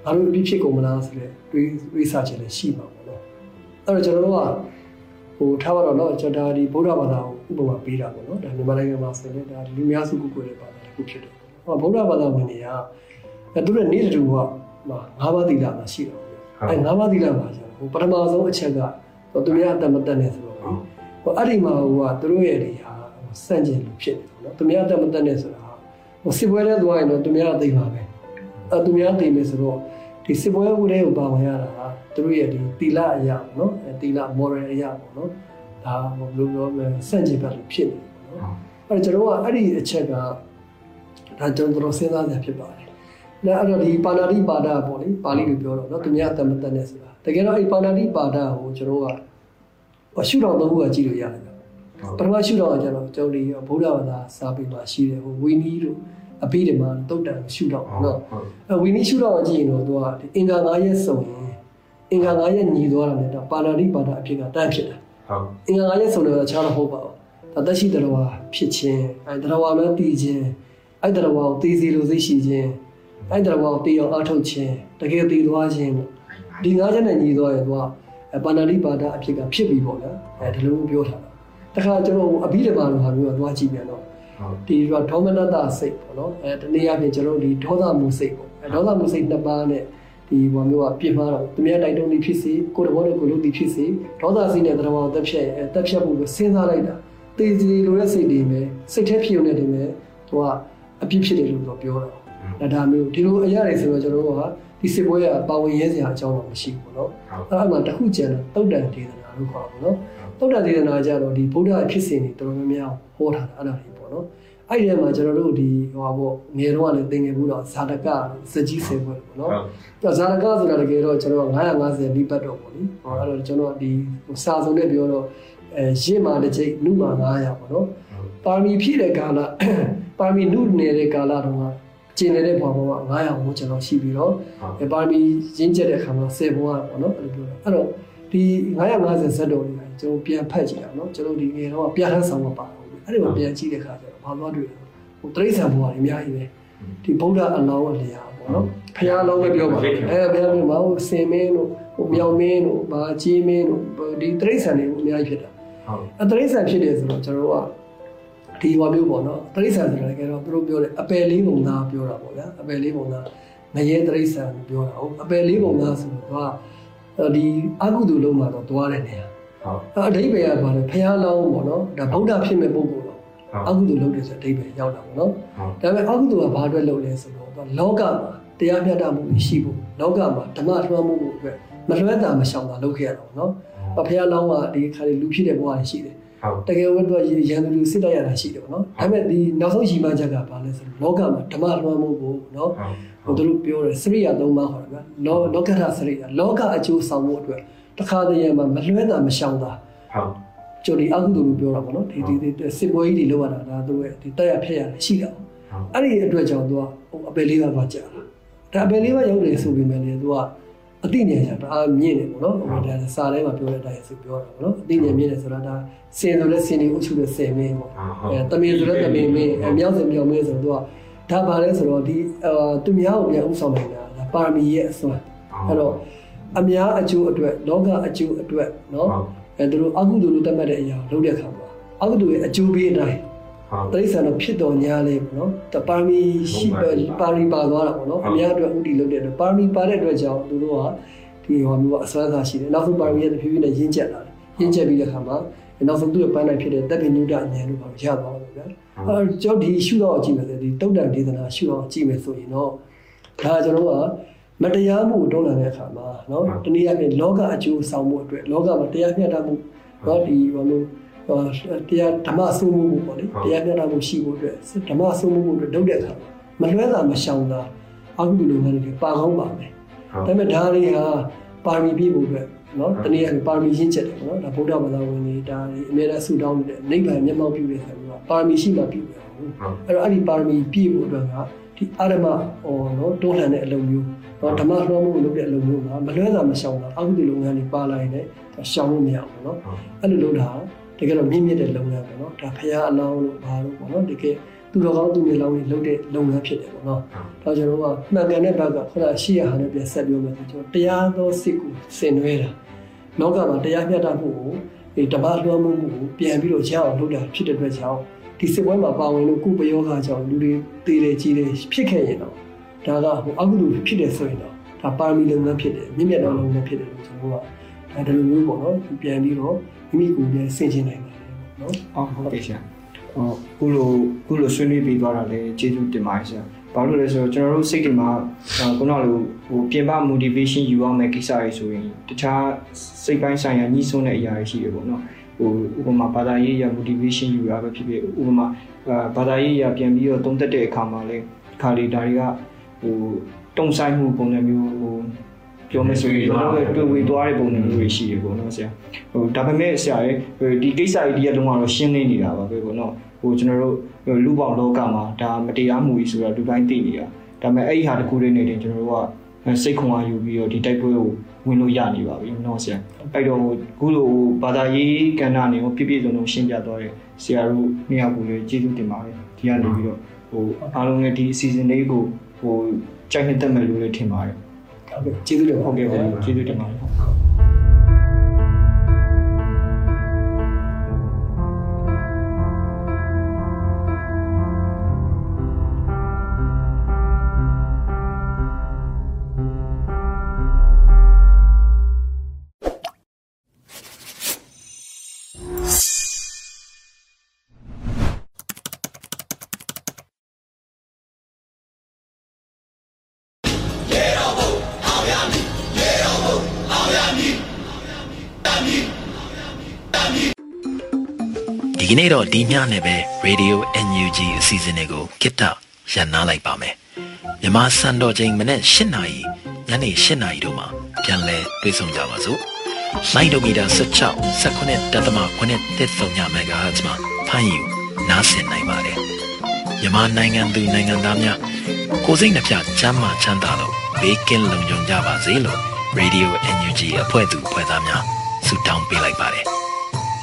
ဘာလို့ပြဖြစ်ကုန်မလားဆိုတဲ့တွေးတွေးဆခြင်းလည်းရှိမှာပေါ့နော်အဲ့တော့ကျွန်တော်တို့ကဟိုထားပါတော့နော်ကျွန်တော်ဒီဗုဒ္ဓဘာသာကိုဥပမာပေးတာပေါ့နော်ဒါမြန်မာနိုင်ငံမှာဆိုရင်ဒါလူများစုကိုကိုယ်တွေပါတယ်ခုဖြစ်တယ်ဟောဗုဒ္ဓဘာသာဝင်တွေကသူတို့နေ့တူကမှာငါးပါးသီလမှာရှိတယ်အဲငါးပါးသီလမှာကျွန်တော်ပထမဆုံးအချက်က သူများအတ္တမတတ်နေဆိုတော့ဟိုအဲ့ဒီမှာဟိုကသူတို့ရဲ့တွေဟာစန့်ကျင်လူဖြစ်နေတယ်နော်သူများအတ္တမတတ်နေဆိုတာဟိုစစ်ပွဲထဲသွားရင်တော့သူများအသိပါပဲအဲသူများသိမယ်ဆိုတော့ဒီစစ်ပွဲဦးလေးကိုပါဝင်ရတာကသူတို့ရဲ့ဒီသီလအရာပေါ့နော်အဲသီလ moral အရာပေါ့နော်ဒါဘယ်လိုပြောမလဲစန့်ကျင်ဘက်လိုဖြစ်နေတယ်ပေါ့နော်အဲ့တော့ကျွန်တော်ကအဲ့ဒီအချက်ကဒါကျွန်တော်တို့စဉ်းစားကြဖြစ်ပါတယ်။ဒါအဲ့တော့ဒီပါဏာတိပါဒပေါ့လေပါဠိလိုပြောတော့เนาะသူများအတ္တမတတ်နဲ့ဆိုတာ တကယ်တော့အဲ့ပါဏာတိပါဒကိုကျွန်တော်ကရှုတော်သုံးခုကကြည့်လို့ရတယ်ပထမရှုတော်ကကျွန်တော်ကျောင်းလေးဗုဒ္ဓဘာသာစာပေမှာရှိတယ်ဟိုဝီနီးတို့အပိဓမ္မာတုတ်တံရှုတော်နော်အဲဝီနီးရှုတော်ကြည့်ရင်တော့သူကအင်္ဂါ၅ရက်စုံရင်အင်္ဂါ၅ရက်ညီသွားတာနဲ့တော့ပါဏာတိပါဒအဖြစ်ကတန့်ဖြစ်တာဟုတ်အင်္ဂါ၅ရက်စုံတော့ခြားတော့ဟုတ်ပါဘူးဒါသက်ရှိတော်ဝါဖြစ်ခြင်းအဲတော်ဝါလည်းတည်ခြင်းဲ့တရဝါကိုသိစီလိုသိရှိခြင်းအဲ့တရဝါကိုသိအောင်အားထုတ်ခြင်းတကယ်သိသွားခြင်းပေါ့ ဒီငါးချက်နဲ့ညီသွားရင်သူကပါဏာတိပါဒအဖြစ်ကဖြစ်ပြီပေါ့နော်အဲဒီလိုပြောထားတာတခါကျွန်တော်အဘိဓမ္မာလိုဟာမျိုးကသွားကြည့်ပြန်တော့ဒီတော့ဒေါမနတစိတ်ပေါ့နော်အဲတနည်းအားဖြင့်ကျွန်တော်ဒီဒေါသမှုစိတ်ပေါ့အဲဒေါသမှုစိတ်နှစ်ပါးနဲ့ဒီဘာမျိုးကပြင်းမှာတော့သူများတိုက်တုံးနေဖြစ်စေကိုယ်တော်နဲ့ကိုယ်လို့ဒီဖြစ်စေဒေါသစိတ်နဲ့တရားဝတက်ဖြတ်တက်ဖြတ်မှုကိုစဉ်းစားလိုက်တာတေးစီလိုတဲ့စိတ်တွေပဲစိတ်ထဲဖြစ်ုံနဲ့တွေပဲသူကအပြစ်ဖြစ်တယ်လို့တော့ပြောတာဒါဒါမျိုးဒီလိုအရာတွေဆိုတော့ကျွန်တော်တို့က ဒီစစ်ပွဲကပါဝင်ရဲစရာအကြောင်းတော့မရှိဘူးပေါ့နော်အဲ့ဒါမှတစ်ခုကျန်တော့တုတ်တန်ဒေသနာလို့ခေါ်တာပေါ့နော်တုတ်တန်ဒေသနာကြတော့ဒီဗုဒ္ဓရဲ့ဖြစ်စဉ်တွေတော်တော်များများဟောထားတာအဲ့ဒါတွေပေါ့နော်အဲ့ဒီထဲမှာကျွန်တော်တို့ဒီဟိုပါပေါ့ငယ်တော့လည်းသင်ငယ်ဘူးတော့ဇာတကစကြီးဆယ်ပွဲပေါ့နော်အဲ့ဇာတကဆိုတာတကယ်တော့ကျွန်တော်950နိပတ်တော့ပေါ့လေဟောအဲ့တော့ကျွန်တော်ဒီစာစုံနဲ့ပြောတော့အဲရင့်မာတစ်ချိန်နုမာ900ပေါ့နော်ပါမီဖြည့်တဲ့ကာလပါမီနုနေတဲ့ကာလတော့ ကျင်နေတဲ့ဘဝမှာ900ဝန်းကျင်တော့ရှိပြီးတော့ပါမီရင်းကျက်တဲ့အခါမှာ10ဘဝပေါ့နော်အဲ့လိုပြောတာအဲ့တော့ဒီ950ဇက်တော်တွေကကျွန်တော်ပြန်ဖတ်ကြည့်အောင်နော်ကျွန်တော်ဒီငယ်တော့ပြဋ္ဌာန်းဆောင်မှာပါအဲ့ဒီမှာပြန်ကြည့်တဲ့အခါကျတော့ဘာလို့တွေ့လဲဟိုတရိษံဘဝတွေအများကြီးပဲဒီဗုဒ္ဓအလောင်းအလျာပေါ့နော်ဖះအလောင်းပဲပြောပါအဲဘုရားပြောမဟုတ်စင်မင်းတို့ဟိုမြောင်မင်းတို့ဘာကြီးမင်းတို့ဒီတရိษံတွေအများကြီးဖြစ်တာဟုတ်အဲတရိษံဖြစ်တယ်ဆိုတော့ကျွန်တော်တို့က ဒီဟောမျိုးပေါ့နော်တရိษံဆိုတာလည်းကတော့သူတို့ပြောတယ်အပယ်လေးပုံသားပြောတာပေါ့ဗျာအပယ်လေးပုံသားငရဲတရိษံပြောတာဟုတ်အပယ်လေးပုံသားဆိုတော့ဒီအကုသိုလ်လုံးမှာတော့တွားတဲ့နေရာဟုတ်အဓိပ္ပာယ်ကဘာလဲဖះလောင်းပေါ့နော်ဒါဗုဒ္ဓဖြစ်မဲ့ပုဂ္ဂိုလ်တော့အကုသိုလ်လုပ်တယ်ဆိုအဓိပ္ပာယ်ရောက်တာပေါ့နော်ဒါပေမဲ့အကုသိုလ်ကဘာအတွက်လုပ်လဲဆိုတော့လောကမှာတရားမျှတမှုရှိဖို့လောကမှာဓမ္မထွန်းမှုအတွက်မလွဲတာမရှောင်တာလုပ်ခဲ့ရတာပေါ့နော်။ဖះလောင်းကဒီခါလေးလူဖြစ်တဲ့ဘဝရှိတယ် တကယ်ဝတ်တော့ရန်သူလူစစ်တိုက်ရတာရှိတယ်ပေါ့နော်ဒါပေမဲ့ဒီနောက်ဆုံးရှိမှချက်ကဘာလဲဆိုတော့လောကမှာဓမ္မလွှမ်းမိုးဖို့နော်ဟိုတို့ပြောတယ်စရိယာသုံးပါးခေါ်တယ်ဗျလောလောကထစရိယာလောကအကျိုးဆောင်ဖို့အတွက်တခါတည်းမှာမလွှဲတာမရှောင်တာဟုတ်ကျိုးဒီအကုသိုလ်လို့ပြောတာပေါ့နော်ဒီဒီစစ်ပွဲကြီးတွေလောက်ရတာဒါတို့ရဲ့ဒီတက်ရဖက်ရရှိတာအဲ့ဒီအတွက်ကြောင့်သူကဟိုအပယ်လေးပါးသွားကြာတာဒါအပယ်လေးပါးရောက်တယ်ဆိုပေမဲ့လည်းသူက အတိညာရှာတအားမြင့်တယ်ပေါ့နော်ဟိုဒါစာထဲမှာပြောတဲ့အတိုင်းဆိုပြောတာပေါ့နော်အတိညာမြင့်တယ်ဆိုတာဒါစင်ဆိုလဲစင်ဒီအုပ်ချုပ်တဲ့စင်မင်းပေါ့အဲတမင်ဆိုလဲတမင်မင်းအဲမြောက်စင်မြောက်မင်းဆိုတော့သူကဒါပါလဲဆိုတော့ဒီအာသူများကိုပြန်ဥဆောင်နိုင်တာဒါပါရမီရဲ့အစွမ်းအဲ့တော့အများအကျိုးအတွက်လောကအကျိုးအတွက်နော်အဲသူတို့အကုသိုလ်လို့သတ်မှတ်တဲ့အရာလုပ်တဲ့အခါမှာအကုသိုလ်ရဲ့အကျိုးပေးအတိုင်း တိရစ္ဆာန်တော့ဖြစ်တော်ညာလေးပေါ့နော်တပါမီရှိပါပါရီပါသွားတာပေါ့နော်အများအတွက်ဥတီလုပ်တဲ့အတွက်ပါမီပါတဲ့အတွက်ကြောင့်သူတို့ကဒီဟောမျိုးကအစွမ်းသာရှိတယ်နောက်ဆုံးပါမီရဲ့တဖြည်းဖြည်းနဲ့ရင်းကျက်လာတယ်ရင်းကျက်ပြီးတဲ့အခါမှာနောက်ဆုံးသူ့ရဲ့ပန်းနိုင်ဖြစ်တဲ့တပ်ပင်နုဒအမြန်လို့ပါရသွားတယ်ဗျာအဲကျွန်တော်ဒီရှုတော့အကြည့်မယ်ဆိုဒီတုတ်တန်ဒေသနာရှုတော့အကြည့်မယ်ဆိုရင်တော့ဒါကျွန်တော်ကမတရားမှုတွန်းလှန်တဲ့အခါမှာနော်တနည်းအားဖြင့်လောကအကျိုးဆောင်မှုအတွက်လောကမှာတရားမျှတမှုနော်ဒီဟောမျိုး တရားဓမ္မအစိုးမှုပေါ့လေတရားမျှတမှုရှိဖို့အတွက်ဓမ္မအစိုးမှုအတွက်လုပ်တဲ့အခါမလွဲတာမရှောင်တာအကုသိုလ်လုပ်ငန်းတွေပါကောင်းပါမယ်ဒါပေမဲ့ဒါတွေဟာပါရမီပြည့်ဖို့အတွက်နော်တနည်းအားဖြင့်ပါရမီရှင်းချက်တယ်နော်ဒါဗုဒ္ဓဘာသာဝင်တွေဒါတွေအမြဲတမ်းဆူတောင်းနေတဲ့နိဗ္ဗာန်မျက်မှောက်ပြုတဲ့ဆရာကပါရမီရှိမှပြုတယ်ဟုတ်အဲ့တော့အဲ့ဒီပါရမီပြည့်ဖို့အတွက်ကဒီအာရမဟောနော်တိုးလှန်တဲ့အလုပ်မျိုးနော်ဓမ္မလွှမ်းမှုလုပ်တဲ့အလုပ်မျိုးကမလွဲတာမရှောင်တာအကုသိုလ်လုပ်ငန်းတွေပါလာရင်လည်းရှောင်လို့မရဘူးနော်အဲ့လိုလုပ်တာ တကယ်တော့မြင့်မြတ်တဲ့လုပ်ငန်းပေါ့နော်ဒါဖရာအလောင်းလို့ဘာလို့ပေါ့နော်တကယ်သူတော်ကောင်းသူမျိုးလောင်းတွေလုပ်တဲ့လုပ်ငန်းဖြစ်တယ်ပေါ့နော်။ဒါကျွန်တော်ကမှန်ကန်တဲ့ဘက်ကခုနရှိရဟာနဲ့ပြန်ဆက်ပြောမယ်ဆိုကျွန်တော်တရားသောစိတ်ကိုဆင်နွှဲတာ။လောကမှာတရားမျှတမှုကိုဒီဓမ္မလွှမ်းမိုးမှုကိုပြန်ပြီးတော့ရအောင်လုပ်တာဖြစ်တဲ့အတွက်ကြောင့်ဒီစစ်ပွဲမှာပါဝင်လို့ကုပယောဂကြောင့်လူတွေတည်တယ်ကြီးတယ်ဖြစ်ခဲ့ရင်တော့ဒါကဟိုအကုသိုလ်ဖြစ်တယ်ဆိုရင်တော့ဒါပါရမီလုပ်ငန်းဖြစ်တယ်မြင့်မြတ်သောလုပ်ငန်းဖြစ်တယ်လို့ကျွန်တော်ကဒါဒီလိုမျိုးပေါ့နော်ပြန်ပြီးတော့ မိမိကိုယ်နဲ့ဆင်ခြင်နိုင်ပါတယ်ပေါ့နော်
အော်ဟုတ်ကဲ့ဆရာဟောခုလိုခုလိုဆွေးနွေးပြီးသွားတာလည်းကျေးဇူးတင်ပါတယ်ဆရာဘာလို့လဲဆိုတော့ကျွန်တော်တို့စိတ်တွေမှာခုနကလိုဟိုပြင်ပ motivation ယူရမယ်ကိစ္စတွေဆိုရင်တခြားစိတ်ပိုင်းဆိုင်ရာညှိစွန်းတဲ့အရာတွေရှိတယ်ပေါ့နော်ဟိုဥပမာဘာသာရေးရ motivation ယူရပဲဖြစ်ဖြစ်ဥပမာဘာသာရေးရပြန်ပြီးတော့သုံးသက်တဲ့အခါမှာလည်းခါလီဒါတွေကဟိုတုံဆိုင်မှုပုံစံမျိုးဟို ပြောမယ်ဆိုရင်တော့တွေ့ဝေသွားတဲ့ပုံစံမျိုးတွေရှိတယ်ပေါ့နော်ဆရာဟိုဒါပေမဲ့ဆရာရဲ့ဒီကိစ္စကြီးတည်းကတော့ရှင်းနေနေတာပါပဲပေါ့နော်ဟိုကျွန်တော်တို့လူပေါင်းလောကမှာဒါမတရားမှုကြီးဆိုတော့လူတိုင်းသိနေတာဒါပေမဲ့အဲ့ဒီဟာတစ်ခုလေးနေတယ်ကျွန်တော်တို့ကစိတ်ခွန်အားယူပြီးတော့ဒီတိုက်ပွဲကိုဝင်လို့ရနေပါပြီနော်ဆရာအဲ့တော့ခုလိုဘာသာရေးကဏ္ဍနေကိုပြည့်ပြည့်စုံစုံရှင်းပြသွားတဲ့ဆရာတို့နှစ်ယောက်ကိုလည်းကျေးဇူးတင်ပါတယ်ဒီကနေပြီးတော့ဟိုအားလုံးလည်းဒီအစီအစဉ်လေးကိုဟိုကြိုက်နှစ်သက်မယ်လို့လည်းထင်ပါတယ်
ဟုတ်ကဲ့ကျေး
ဒီကနေ့တော့ဒီညနဲ့ပဲ Radio NUG အစီအစဉ်လေးကိုကိတ္တရန်နာလိုက်ပါမယ်မြန်မာစံတော်ချိန်မနေ့၈နာရီညနေ၈နာရီတို့မှာပြန်လည်တွေ့ဆုံကြပါစို့လိုင်းဒိုမီတာ16 19တက်သမ9တက်ဆုံည MHz မှာဖမ်းယူနားဆင်နိုင်ပါတယ်မြန်မာနိုင်ငံသူနိုင်ငံသားများကိုယ်စိတ်နှပြချမ်းမာချမ်းသာလို့ဘေးကင်းလုံခြုံကြပါစေလို့ Radio NUG အဖွဲ့သူအဖွဲ့သားများဆုတောင်းပေးလိုက်ပါတယ်